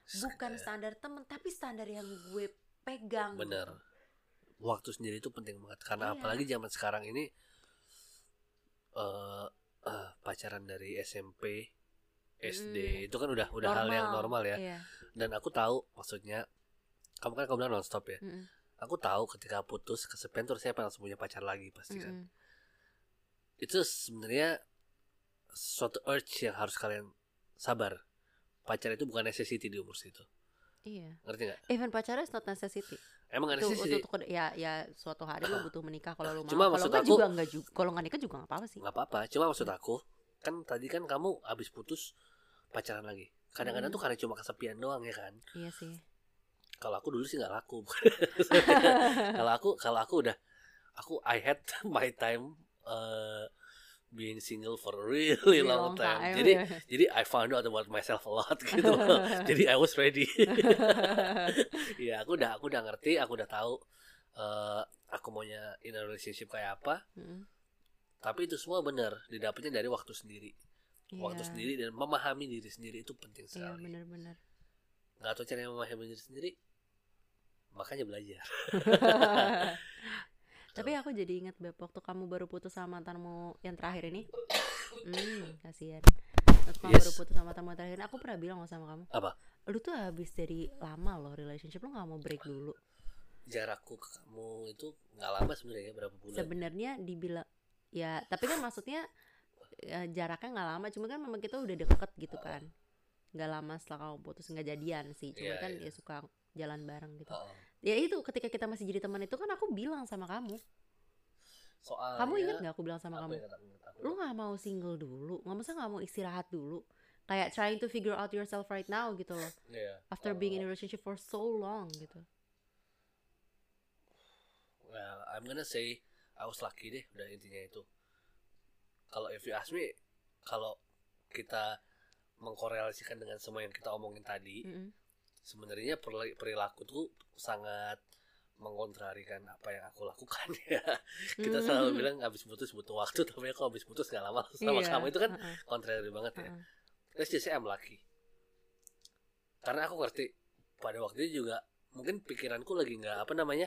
bukan Ya, standar temen tapi standar yang gue pegang bener waktu sendiri itu penting banget karena Iya. apalagi zaman sekarang ini eh eh, pacaran dari SMP SD Mm. itu kan udah udah hal yang normal ya Iya. dan aku tahu maksudnya kamu kan kamu bilang nonstop ya Mm-mm. aku tahu ketika putus kesepian terus siapa yang langsung punya pacar lagi pasti kan Mm-mm. itu sebenarnya suatu urge yang harus kalian sabar pacar itu bukan necessity di umur situ Iya. ngerti nggak Even pacaran is not necessity. emang nggak Itu necessity untuk ya ya suatu hari lo butuh menikah kalau lo mau. Cuma Kalau maksud enggak aku- juga enggak juga. Kalau enggak nikah juga enggak apa-apa sih. nggak apa-apa cuma maksud aku kan tadi kan kamu habis putus pacaran lagi kadang-kadang Hmm. tuh karena cuma kesepian doang ya kan Iya sih. kalau aku dulu sih nggak laku <laughs> <laughs> kalau aku kalau aku udah aku I had <laughs> my time uh, being single for a really long, long time. time, jadi <laughs> jadi I found out about myself a lot <laughs> gitu jadi I was ready <laughs> ya aku udah aku udah ngerti aku udah tahu uh, aku maunya in a relationship kayak apa Mm-mm. tapi itu semua benar didapatnya dari waktu sendiri waktu Iya. sendiri dan memahami diri sendiri itu penting Iya sekali benar-benar. nggak tahu cara memahami diri sendiri makanya belajar Tapi aku jadi ingat Beb waktu kamu baru putus sama mantanmu yang terakhir ini. Hmm, kasihan. Waktu kamu Yes. baru putus sama mantanmu yang terakhir ini, aku pernah bilang sama kamu. Apa? Lu tuh habis dari lama loh relationship lu nggak mau break dulu. jarakku ke kamu itu nggak lama sebenarnya berapa bulan Sebenarnya dibilang ya, tapi kan maksudnya ya, jaraknya nggak lama, cuma kan memang kita udah deket gitu kan. Nggak lama setelah kamu putus nggak jadian sih, cuma Iya, kan iya. ya suka jalan bareng gitu. Oh, Ya itu ketika kita masih jadi teman itu kan aku bilang sama kamu. soalnya Kamu ingat nggak aku bilang sama Aku kamu? ingat, aku ingat, aku lu nggak mau single dulu nggak masa nggak mau istirahat dulu kayak trying to figure out yourself right now gitu loh Iya. after being in a relationship for so long gitu well, I'm gonna say I was lucky deh udah intinya itu kalau if you ask me kalau kita mengkorelasikan dengan semua yang kita omongin tadi Mm-mm. Sebenarnya perilaku tuh sangat mengkontrarikan apa yang aku lakukan ya. <laughs> Kita selalu bilang habis putus butuh waktu tapi aku habis putus gak lama sama Iya, kamu itu kan kontrari banget ya. Just say I'm lucky. Karena aku ngerti pada waktu itu juga mungkin pikiranku lagi nggak apa namanya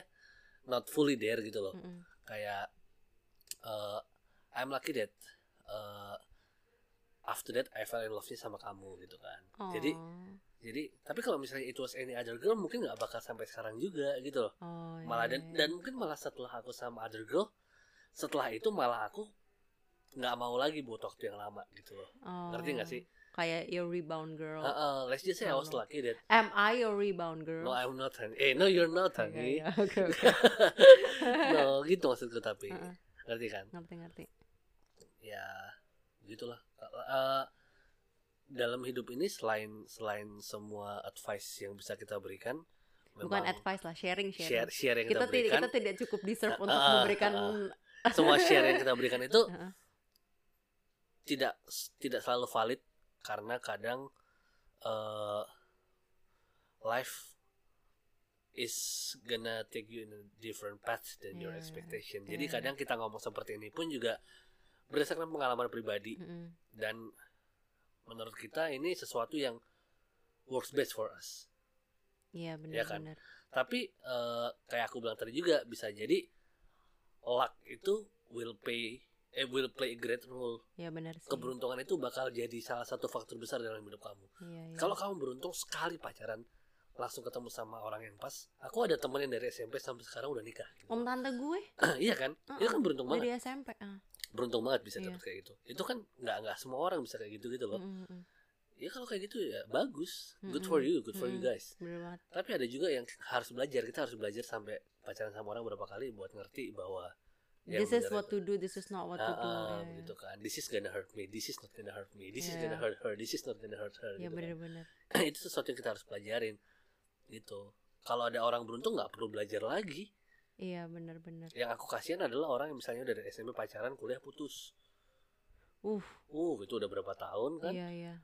not fully there gitu loh. Mm-mm. kayak uh, I'm lucky that uh, after that I fell in love sama kamu gitu kan. Jadi Oh. jadi tapi kalau misalnya it was any other girl mungkin nggak bakal sampai sekarang juga gitu loh. Oh, iya, malah dan iya, dan mungkin malah setelah aku sama other girl setelah itu malah aku nggak mau lagi buat waktu yang lama gitu loh. Oh. ngerti nggak sih? Kayak your rebound girl. Uh, uh, let's just say I Oh, was no. lucky that am I your rebound girl? No I'm not honey. Eh no you're not honey. oke oke <laughs> no gitu maksudku tapi. Uh-uh. ngerti kan? Ngerti ngerti. Ya gitulah Eh, dalam hidup ini selain selain semua advice yang bisa kita berikan bukan advice lah sharing share sharing. Share yang kita kita, tidak berikan. kita tidak cukup deserve Uh, untuk uh, memberikan uh, <laughs> semua share yang kita berikan itu tidak tidak selalu valid karena kadang eh life is gonna take you in a different path than your Iya, expectation. Jadi kadang kita ngomong seperti ini pun juga berdasarkan pengalaman pribadi Mm-mm. dan menurut kita ini sesuatu yang works best for us. iya Ya kan? Tapi eh, kayak aku bilang tadi juga bisa jadi luck itu will pay eh will play a great role. iya benar sih Keberuntungan itu bakal jadi salah satu faktor besar dalam hidup kamu. iya, iya. Kalau kamu beruntung sekali pacaran langsung ketemu sama orang yang pas. Aku ada temen yang dari SMP sampai sekarang udah nikah. gitu. om tante gue <clears throat> iya kan? Itu Uh-uh. kan beruntung banget. dari SMP ah. Beruntung banget bisa Iya. dapet kayak gitu. Itu kan nggak nggak semua orang bisa kayak gitu gitu loh. Mm, mm, mm. Ya kalau kayak gitu ya bagus. Good Mm-mm. for you, good for you Mm-mm. guys. bener banget Tapi ada juga yang harus belajar. Kita harus belajar sampai pacaran sama orang berapa kali buat ngerti bahwa yang this is what to do this is not what to do Ah, ya, gitu kan. This is gonna hurt me. This is not gonna hurt me. This is Iya. gonna hurt her. This is not gonna hurt her. ya gitu kan. bener-bener <clears throat> itu sesuatu yang kita harus pelajarin gitu kalau ada orang beruntung nggak perlu belajar lagi iya bener-bener yang aku kasihan adalah orang yang misalnya dari SMP pacaran kuliah putus. Uh. Uh itu udah berapa tahun kan? Iya iya.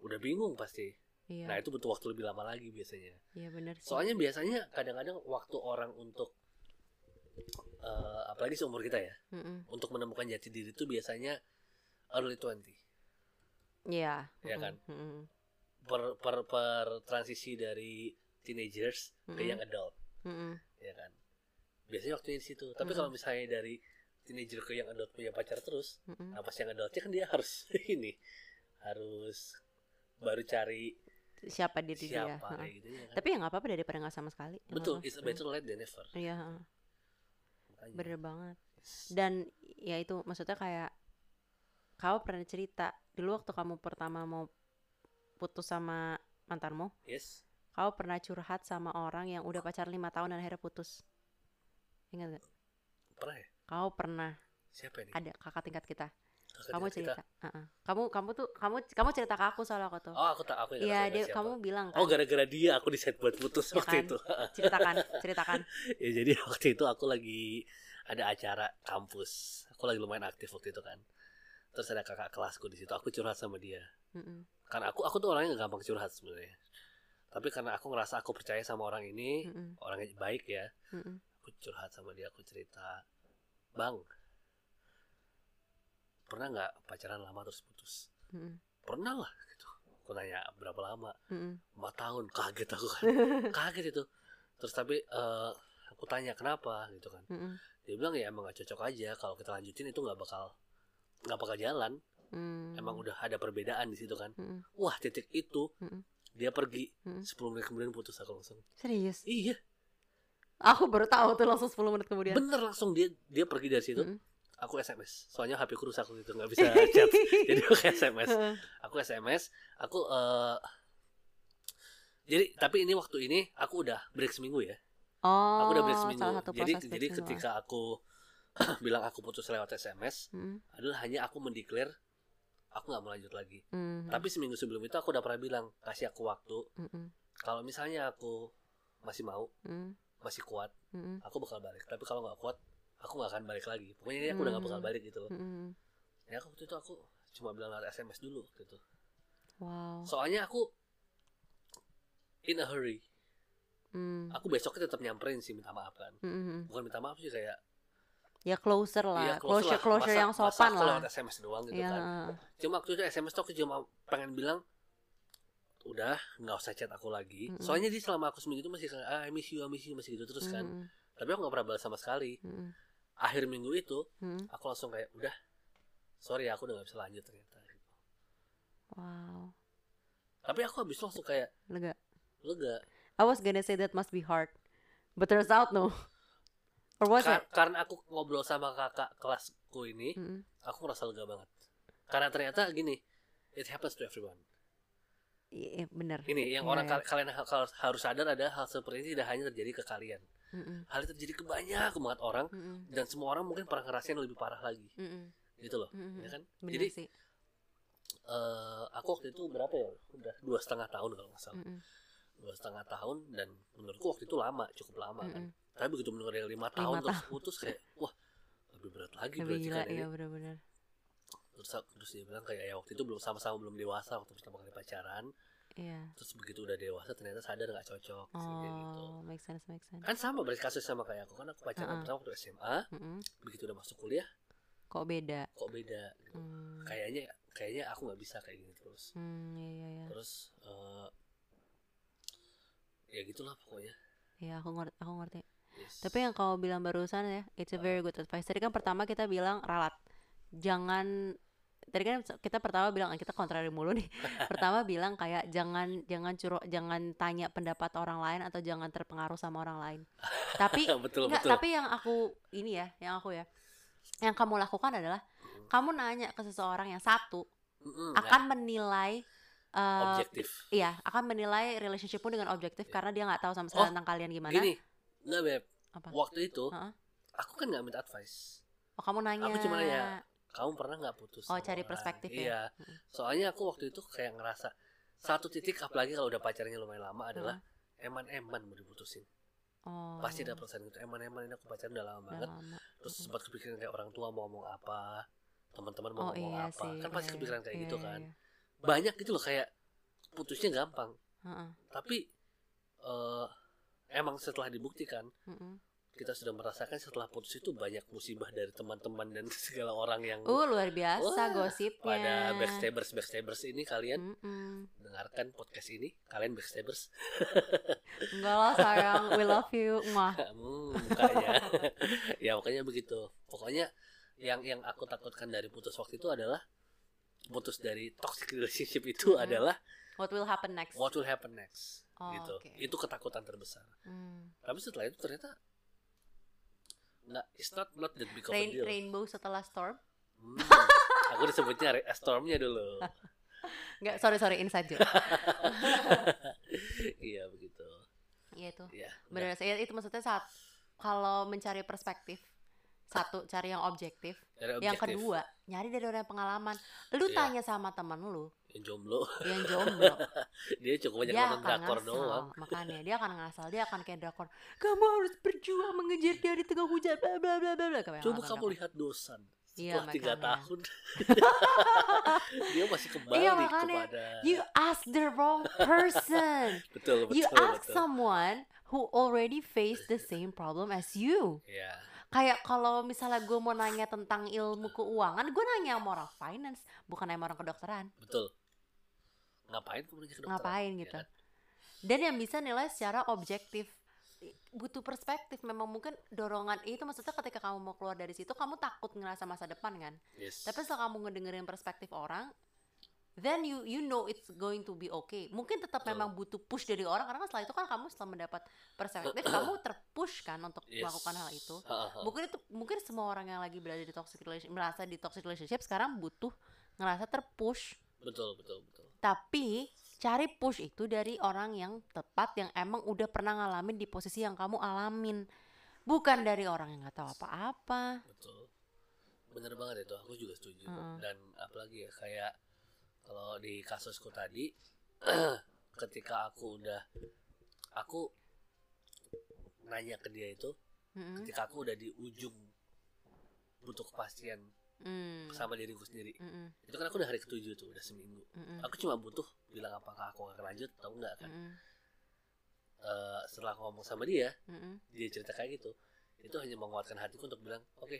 Udah bingung pasti. Iya. Nah itu butuh waktu lebih lama lagi biasanya. Iya bener sih. Soalnya biasanya kadang-kadang waktu orang untuk eh, apalagi seumur kita ya Mm-mm. untuk menemukan jati diri itu biasanya early 20 iya. Iya kan? mm-mm. per per, per transisi dari teenagers ke Mm-mm. young adult. Mm-mm. ya kan biasanya waktunya di situ tapi kalau misalnya dari teenager ke young adult punya pacar terus Mm-mm. nah pas young adultnya kan dia harus <laughs> ini harus baru cari siapa diri dia siapa Heeh. kayak gitu ya kan tapi ya nggak apa-apa daripada nggak sama sekali betul it's better late than never Mm. iya. Makanya. bener banget dan ya itu maksudnya kayak kamu pernah cerita dulu waktu kamu pertama mau putus sama mantanmu yes kamu pernah curhat sama orang yang udah pacar lima tahun dan akhirnya putus ingat gak pernah ya? Kamu pernah siapa ini? ada kakak tingkat kita. Kakak kamu tingkat kita? cerita Heeh. kamu kamu tuh kamu kamu cerita ke aku soal aku tuh oh aku tak aku iya dia siapa. kamu bilang kan. oh gara-gara dia aku decide buat putus Ya waktu kan? itu. <laughs> Ceritakan ceritakan. Ya jadi waktu itu aku lagi ada acara kampus. Aku lagi lumayan aktif waktu itu kan. Terus ada kakak kelasku di situ. Aku curhat sama dia. Mm-mm. karena aku aku tuh orangnya gak gampang curhat sebenarnya. Tapi karena aku ngerasa aku percaya sama orang ini Mm-mm. orangnya baik ya Mm-mm. Aku curhat sama dia aku cerita. Bang pernah nggak pacaran lama terus putus? Mm-mm. pernah lah gitu. Aku nanya berapa lama? Empat tahun. Kaget aku kan. <laughs> Kaget itu. Terus tapi eh, aku tanya kenapa? Gitu kan. Mm-mm. dia bilang ya emang gak cocok aja. Kalau kita lanjutin itu nggak bakal nggak bakal jalan. Mm. emang udah ada perbedaan di situ kan. Mm-mm. wah titik itu Mm-mm. dia pergi Mm-mm. 10 menit kemudian putus aku langsung. Serius? Iya aku baru tahu tuh langsung 10 menit kemudian. Bener langsung dia dia pergi dari situ. Mm-mm. aku sms soalnya hp ku rusak gitu nggak bisa chat. <laughs> Jadi aku sms aku sms aku eh jadi tapi ini waktu ini aku udah break seminggu ya. Oh aku udah break seminggu. salah satu jadi jadi ketika aku <clears throat> bilang aku putus lewat sms Mm. adalah hanya aku mendeklar aku nggak mau lanjut lagi. Mm. tapi seminggu sebelum itu aku udah pernah bilang kasih aku waktu. Mm-mm. kalau misalnya aku masih mau Mm. Masih kuat Mm-mm. aku bakal balik. Tapi kalau nggak kuat aku nggak akan balik lagi. Pokoknya ini aku udah nggak bakal balik gitu loh. Mm-mm. ya aku waktu itu aku cuma bilang lewat sms dulu gitu wow. Soalnya aku in a hurry. Mm. aku besoknya tetap nyamperin sih minta maaf kan. Mm-mm. bukan minta maaf sih kayak ya closer lah ya closure lah. closure Masa- yang masa sopan aku lah. lewat sms doang gitu ya kan cuma waktu itu sms tuh aku cuma pengen bilang udah nggak usah chat aku lagi. Mm-mm. soalnya dia selama aku seminggu itu masih ah, I miss you I miss you masih gitu terus kan. Mm-mm. tapi aku nggak pernah balas sama sekali. Mm-mm. akhir minggu itu Mm-mm. aku langsung kayak udah sorry ya aku udah gak bisa lanjut ternyata. Wow. Tapi aku habis langsung kayak lega. Lega. I was gonna say that must be hard but turns out no. <laughs> Or was Kar- it? karena aku ngobrol sama kakak kelasku ini Mm-mm. aku ngerasa lega banget. Karena ternyata gini it happens to everyone Iya bener ini yang Iya, orang iya. kal- kalian ha- kal- harus sadar ada hal seperti ini tidak hanya terjadi ke kalian Mm-mm. hal itu terjadi ke banyak banget orang Mm-mm. dan semua orang mungkin pernah ngerasain lebih parah lagi Mm-mm. gitu loh Mm-mm. ya kan bener jadi sih eh, aku waktu itu berapa ya udah dua setengah tahun kalau nggak salah Mm-mm. dua setengah tahun dan menurutku waktu itu lama cukup lama kan Mm-mm. tapi begitu mendengar yang lima tahun Lima terus putus kayak wah lebih berat lagi lebih berarti gila kan ini ya bener-bener terus terus dia bilang kayak ya waktu itu belum sama-sama belum dewasa waktu pertama kali pacaran iya terus begitu udah dewasa ternyata sadar nggak cocok gitu oh make sense make sense kan sama berarti kasus sama kayak aku kan aku pacaran Uh-uh. pertama waktu SMA Mm-mm. begitu udah masuk kuliah kok beda kok beda gitu. Hmm. kayaknya kayaknya aku nggak bisa kayak gini terus Hmm, iya iya iya. terus eh, ya gitulah pokoknya Ya, aku ngerti, aku ngerti. Yes. Tapi yang kamu bilang barusan ya, it's a very good advice. Tadi kan pertama kita bilang ralat. Jangan tadi kan kita pertama bilang kita kontrari mulu nih. <laughs> pertama bilang kayak jangan jangan curu jangan tanya pendapat orang lain atau jangan terpengaruh sama orang lain. <laughs> Tapi betul enggak, betul tapi yang aku ini ya, yang aku ya. Yang kamu lakukan adalah Mm. kamu nanya ke seseorang yang satu Mm-mm, akan menilai eh, objektif Iya, akan menilai relationshipmu dengan objektif karena dia nggak tahu sama sekali Oh, tentang kalian gimana. gini nggak beb Apa? waktu itu Heeh. aku kan nggak minta advice Oh, kamu nanya. aku cuma nanya kamu pernah nggak putus Oh, cari orang? perspektif ya? iya Mm. soalnya aku waktu itu kayak ngerasa satu titik apalagi kalau udah pacarnya lumayan lama adalah eman-eman mau diputusin Oh. pasti ada perasaan gitu eman-eman ini aku pacaran udah lama udah banget lama. terus Mm-mm. sempat kepikiran kayak orang tua mau ngomong apa teman-teman mau Oh ngomong iya apa sih. kan pasti iya, kepikiran kayak iya, gitu iya, kan iya. banyak gitu loh kayak putusnya gampang Heeh, tapi eh emang setelah dibuktikan. Kita sudah merasakan setelah putus itu banyak musibah dari teman-teman dan <laughs> segala orang yang Uh, luar biasa Wah, gosipnya. pada backstabbers backstabbers ini kalian Mm-mm. dan mendengarkan podcast ini kalian backstabbers <laughs> enggak lah sayang we love you Mwah. <laughs> hmm, mukanya ya pokoknya begitu pokoknya yang yang aku takutkan dari putus waktu itu adalah putus dari toxic relationship itu Mhm. adalah what will happen next what will happen next Oh, gitu oke. itu ketakutan terbesar Hmm. tapi setelah itu ternyata nggak it's not not that big of a Rain- deal rainbow setelah storm Hmm, aku disebutnya re- stormnya dulu <laughs> Enggak, sorry sorry inside joke. <laughs> iya begitu Iya itu. ya Benar saya itu maksudnya saat kalau mencari perspektif satu cari yang objektif, dari yang objektif kedua nyari dari orang yang pengalaman. Lu Iya. tanya sama teman lu yang jomblo yang jomblo, <laughs> dia cukup banyak dia nonton drakor ngasal. doang Makanya dia akan ngasal, dia akan kayak drakor. <laughs> Kamu harus berjuang mengejar dia di tengah hujan bla bla bla bla coba kamu drakor. lihat dosan Iya, setelah tiga tahun <laughs> dia masih kembali Iya, makanya. kepada You ask the wrong person. betul betul you ask betul someone who already faced the same problem as you. ya Kayak kalau misalnya gue mau nanya tentang ilmu keuangan, gue nanya sama orang finance, bukan nanya sama orang kedokteran. betul ngapain kamu nanya ke dokter Ngapain Ya gitu. kan? Dan yang bisa nilai secara objektif. Butuh perspektif. Memang mungkin dorongan itu maksudnya ketika kamu mau keluar dari situ, kamu takut ngerasa masa depan kan. yes Tapi setelah kamu ngedengerin perspektif orang, then you you know it's going to be okay. Mungkin tetap Betul. memang butuh push dari orang karena setelah itu kan kamu setelah mendapat perspektif, kamu <clears throat> terpush kan untuk Yes. melakukan hal itu. Mungkin itu mungkin semua orang yang lagi berada di toxic relationship merasa di toxic relationship sekarang butuh ngerasa terpush. betul betul betul Tapi cari push itu dari orang yang tepat yang emang udah pernah ngalamin di posisi yang kamu alamin. Bukan dari orang yang nggak tahu apa-apa. betul bener banget itu aku juga setuju Heeh. dan apalagi ya kayak kalau di kasusku tadi <clears throat> ketika aku udah aku nanya ke dia itu Mm-mm. ketika aku udah di ujung butuh kepastian Mm. sama diriku sendiri Mm-mm. itu kan aku udah hari ketujuh tuh udah seminggu Mm-mm. aku cuma butuh bilang apakah aku akan lanjut atau enggak kan Mm-mm. Eh, setelah aku ngomong sama dia Mm-mm. dia cerita kayak gitu itu hanya menguatkan hatiku untuk bilang oke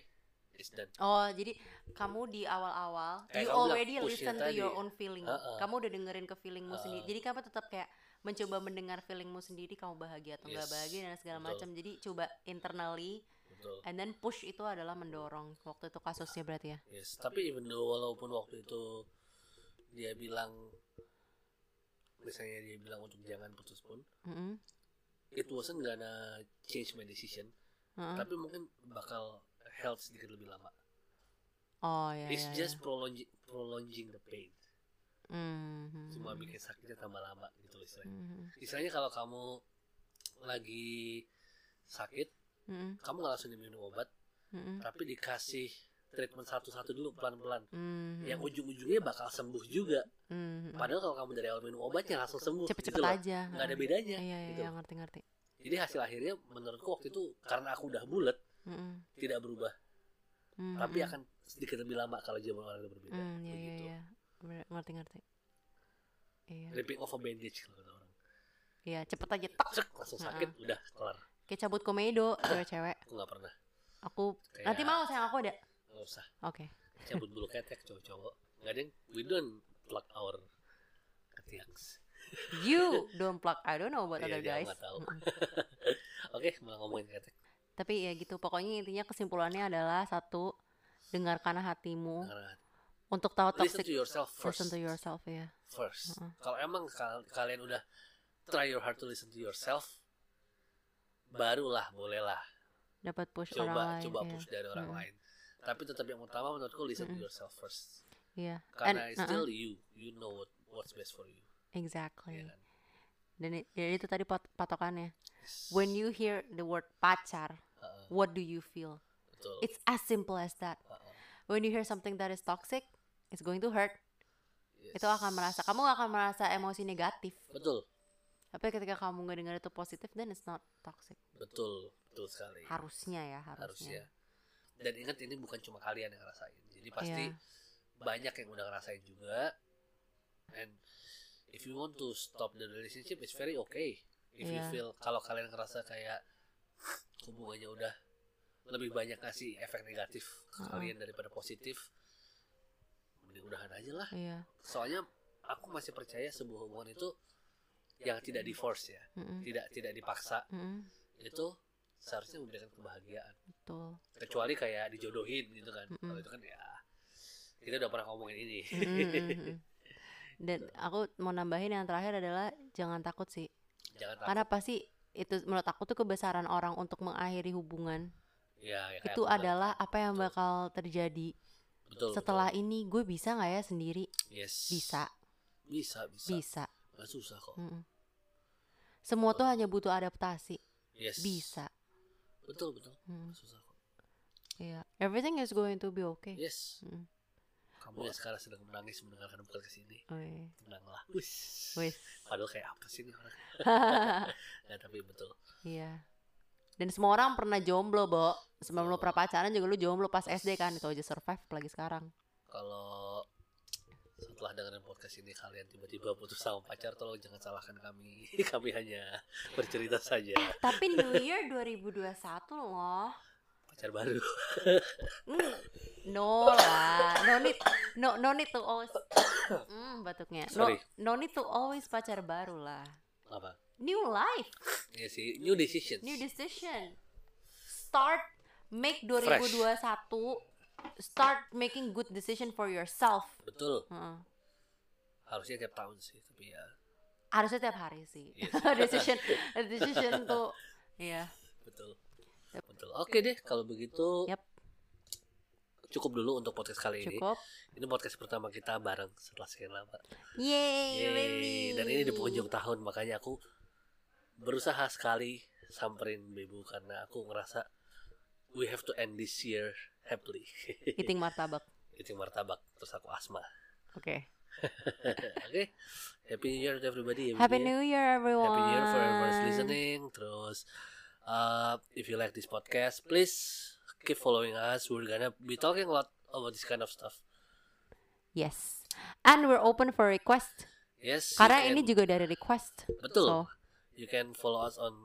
it's done Oh, jadi kamu di awal-awal Kayak you already listen to tadi. your own feeling. Heeh. Kamu udah dengerin ke feelingmu Heeh. sendiri. Jadi kamu tetap kayak mencoba mendengar feelingmu sendiri kamu bahagia atau enggak Yes, bahagia dan segala macam. Jadi coba internally betul and then push itu adalah mendorong. Waktu itu kasusnya berarti ya. yes tapi even though walaupun waktu itu dia bilang misalnya dia bilang untuk jangan putus pun Mm-mm. it wasn't gonna change my decision Heeh. tapi mungkin bakal health sedikit lebih lama Oh ya. it's ya, just prolonging prolonging the pain ya. Mhm. cuma bikin sakitnya tambah lama gitu istilahnya Mhm. istilahnya kalau kamu lagi sakit Mhm. kamu nggak langsung diminum obat Mhm. tapi dikasih treatment satu-satu dulu pelan-pelan Mhm. yang ujung-ujungnya bakal sembuh juga Mhm. padahal kalau kamu dari awal minum obatnya langsung sembuh cepet-cepet gitu aja. nggak ada Heeh. bedanya Iya iya gitu iya ngerti-ngerti. jadi hasil akhirnya menurutku waktu itu karena aku udah bulat Mhm. tidak berubah Mhm. tapi akan sedikit lebih lama kalau orang itu berbeda Hmm, iya iya begitu iya. Bener- Ngerti-ngerti. Iya. ripping off a bandage kalau kata orang Iya, cepet aja tek. Cek, langsung sakit udah kelar Kayak cabut komedo cewek-cewek. <coughs> aku nggak pernah Aku Kayak- nanti mau sayang aku ada. nggak usah Oke. cabut bulu ketek cowok-cowok nggak ada yang we don't pluck our ketiaks <laughs> You don't plug. I don't know about Iya, other guys. tahu. <laughs> Oke malah ngomongin ketek Tapi ya gitu. Pokoknya intinya kesimpulannya adalah satu dengarkan hatimu Karena untuk tahu listen toxic to yourself first listen to yourself ya. first Heeh. kalau emang kal- kalian udah try your hard to listen to yourself barulah bolehlah Dapat push orang coba lain. coba iya. push dari orang Mm-mm. lain tapi tetap yang utama menurutku listen to Mm-mm. yourself first Iya. karena And- it's still you you know what what's best for you Exactly. ya kan? Dan ya itu tadi pat- patokannya. When you hear the word pacar, Heeh, what do you feel? betul It's as simple as that. Heeh, When you hear something that is toxic, it's going to hurt. yes. Itu akan merasa kamu akan merasa emosi negatif. betul Tapi ketika kamu ngedengar itu positif, then it's not toxic. betul betul sekali Harusnya ya, harusnya harusnya. dan ingat ini bukan cuma kalian yang ngerasain jadi pasti Iya. banyak yang udah ngerasain juga and if you want to stop the relationship it's very okay if you Iya. feel kalau kalian ngerasa kayak hubungannya udah lebih banyak ngasih efek negatif ke Heeh. kalian daripada positif mending udahan aja lah Iya. soalnya aku masih percaya sebuah hubungan itu yang tidak divorce ya. Mm-mm. tidak tidak dipaksa. Mm-mm. itu seharusnya memberikan kebahagiaan. Betul. Kecuali kayak dijodohin gitu kan. Mm-mm. kalau itu kan ya kita udah pernah ngomongin ini. Mm-mm. <laughs> dan aku mau nambahin yang terakhir adalah jangan takut sih. Jangan takut. Karena pasti itu menurut aku tuh kebesaran orang untuk mengakhiri hubungan ya, ya itu bilang. adalah apa yang bakal terjadi. Betul setelah ini gue bisa nggak ya sendiri? Betul. yes. Bisa. Bisa bisa. Bisa. Nggak susah kok. Mm-mm. Semua tuh hanya butuh adaptasi yes bisa betul betul Mm. Nggak susah kok Iya, everything is going to be okay. yes Mm. kamu yang sekarang sedang menangis mendengarkan podcast ini Oh, iya. tenanglah wis Wis. padahal kayak apa sih nih orang <laughs> ya tapi betul Iya. Dan semua orang pernah jomblo, Bo. Sebelum lu pernah pacaran juga lu jomblo pas SD kan, itu aja survive lagi sekarang. kalau setelah dengerin podcast ini kalian tiba-tiba putus sama pacar tolong jangan salahkan kami <laughs> kami hanya bercerita saja Tapi New Year 2021 loh. pacar baru Mm, no lah, no need, no no need to always, mm, batuknya. No, Sorry. no need to always pacar baru lah. apa New life, ya sih new decisions new decision. Start make 2021 start making good decision for yourself. betul Heeh. harusnya tiap tahun sih tapi ya Harusnya tiap hari sih. Yes. <laughs> decision decision tuh ya. betul betul oke deh kalau begitu Yap. cukup dulu untuk podcast kali ini Cukup. ini podcast pertama kita bareng setelah sekian lama Yeay, Yeay. baby. dan ini di penghujung tahun makanya aku berusaha sekali samperin Bebu karena aku ngerasa we have to end this year happily <laughs> Eating martabak. eating martabak terus aku asma Oke. <laughs> oke happy new year to everybody Happy. New Year everyone. Happy New Year for everyone's listening. Terus, uh, if you like this podcast, please keep following us. We're gonna be talking a lot about this kind of stuff. Yes. And we're open for request. Yes. Karena can- ini juga dari request. betul. So, You can follow us on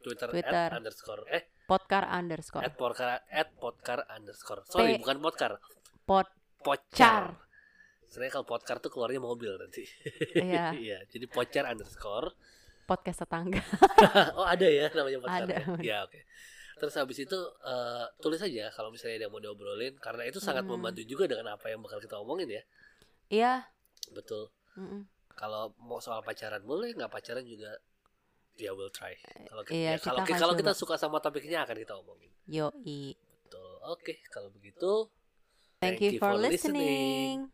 Twitter, Twitter. at underscore eh podcar underscore. at podcar at podcar underscore. Sorry, P- bukan podcar, Pod. pocar. Sebenarnya kalau podcar tuh keluarnya mobil nanti. Iya. <laughs> Iya, jadi pocar underscore. Podcast tetangga. <laughs> oh ada ya namanya podcast Ada. ya oke terus habis itu eh, tulis aja kalau misalnya ada yang mau diobrolin karena itu sangat Hmm. membantu juga dengan apa yang bakal kita omongin ya Iya. betul Mm-mm. kalau mau soal pacaran boleh nggak pacaran juga ya we'll try. Kalau kita, Iya, ya, kalau kita kalau kita suka sama topiknya akan kita omongin. Yoi. betul. Oke kalau begitu Thank, you for listening.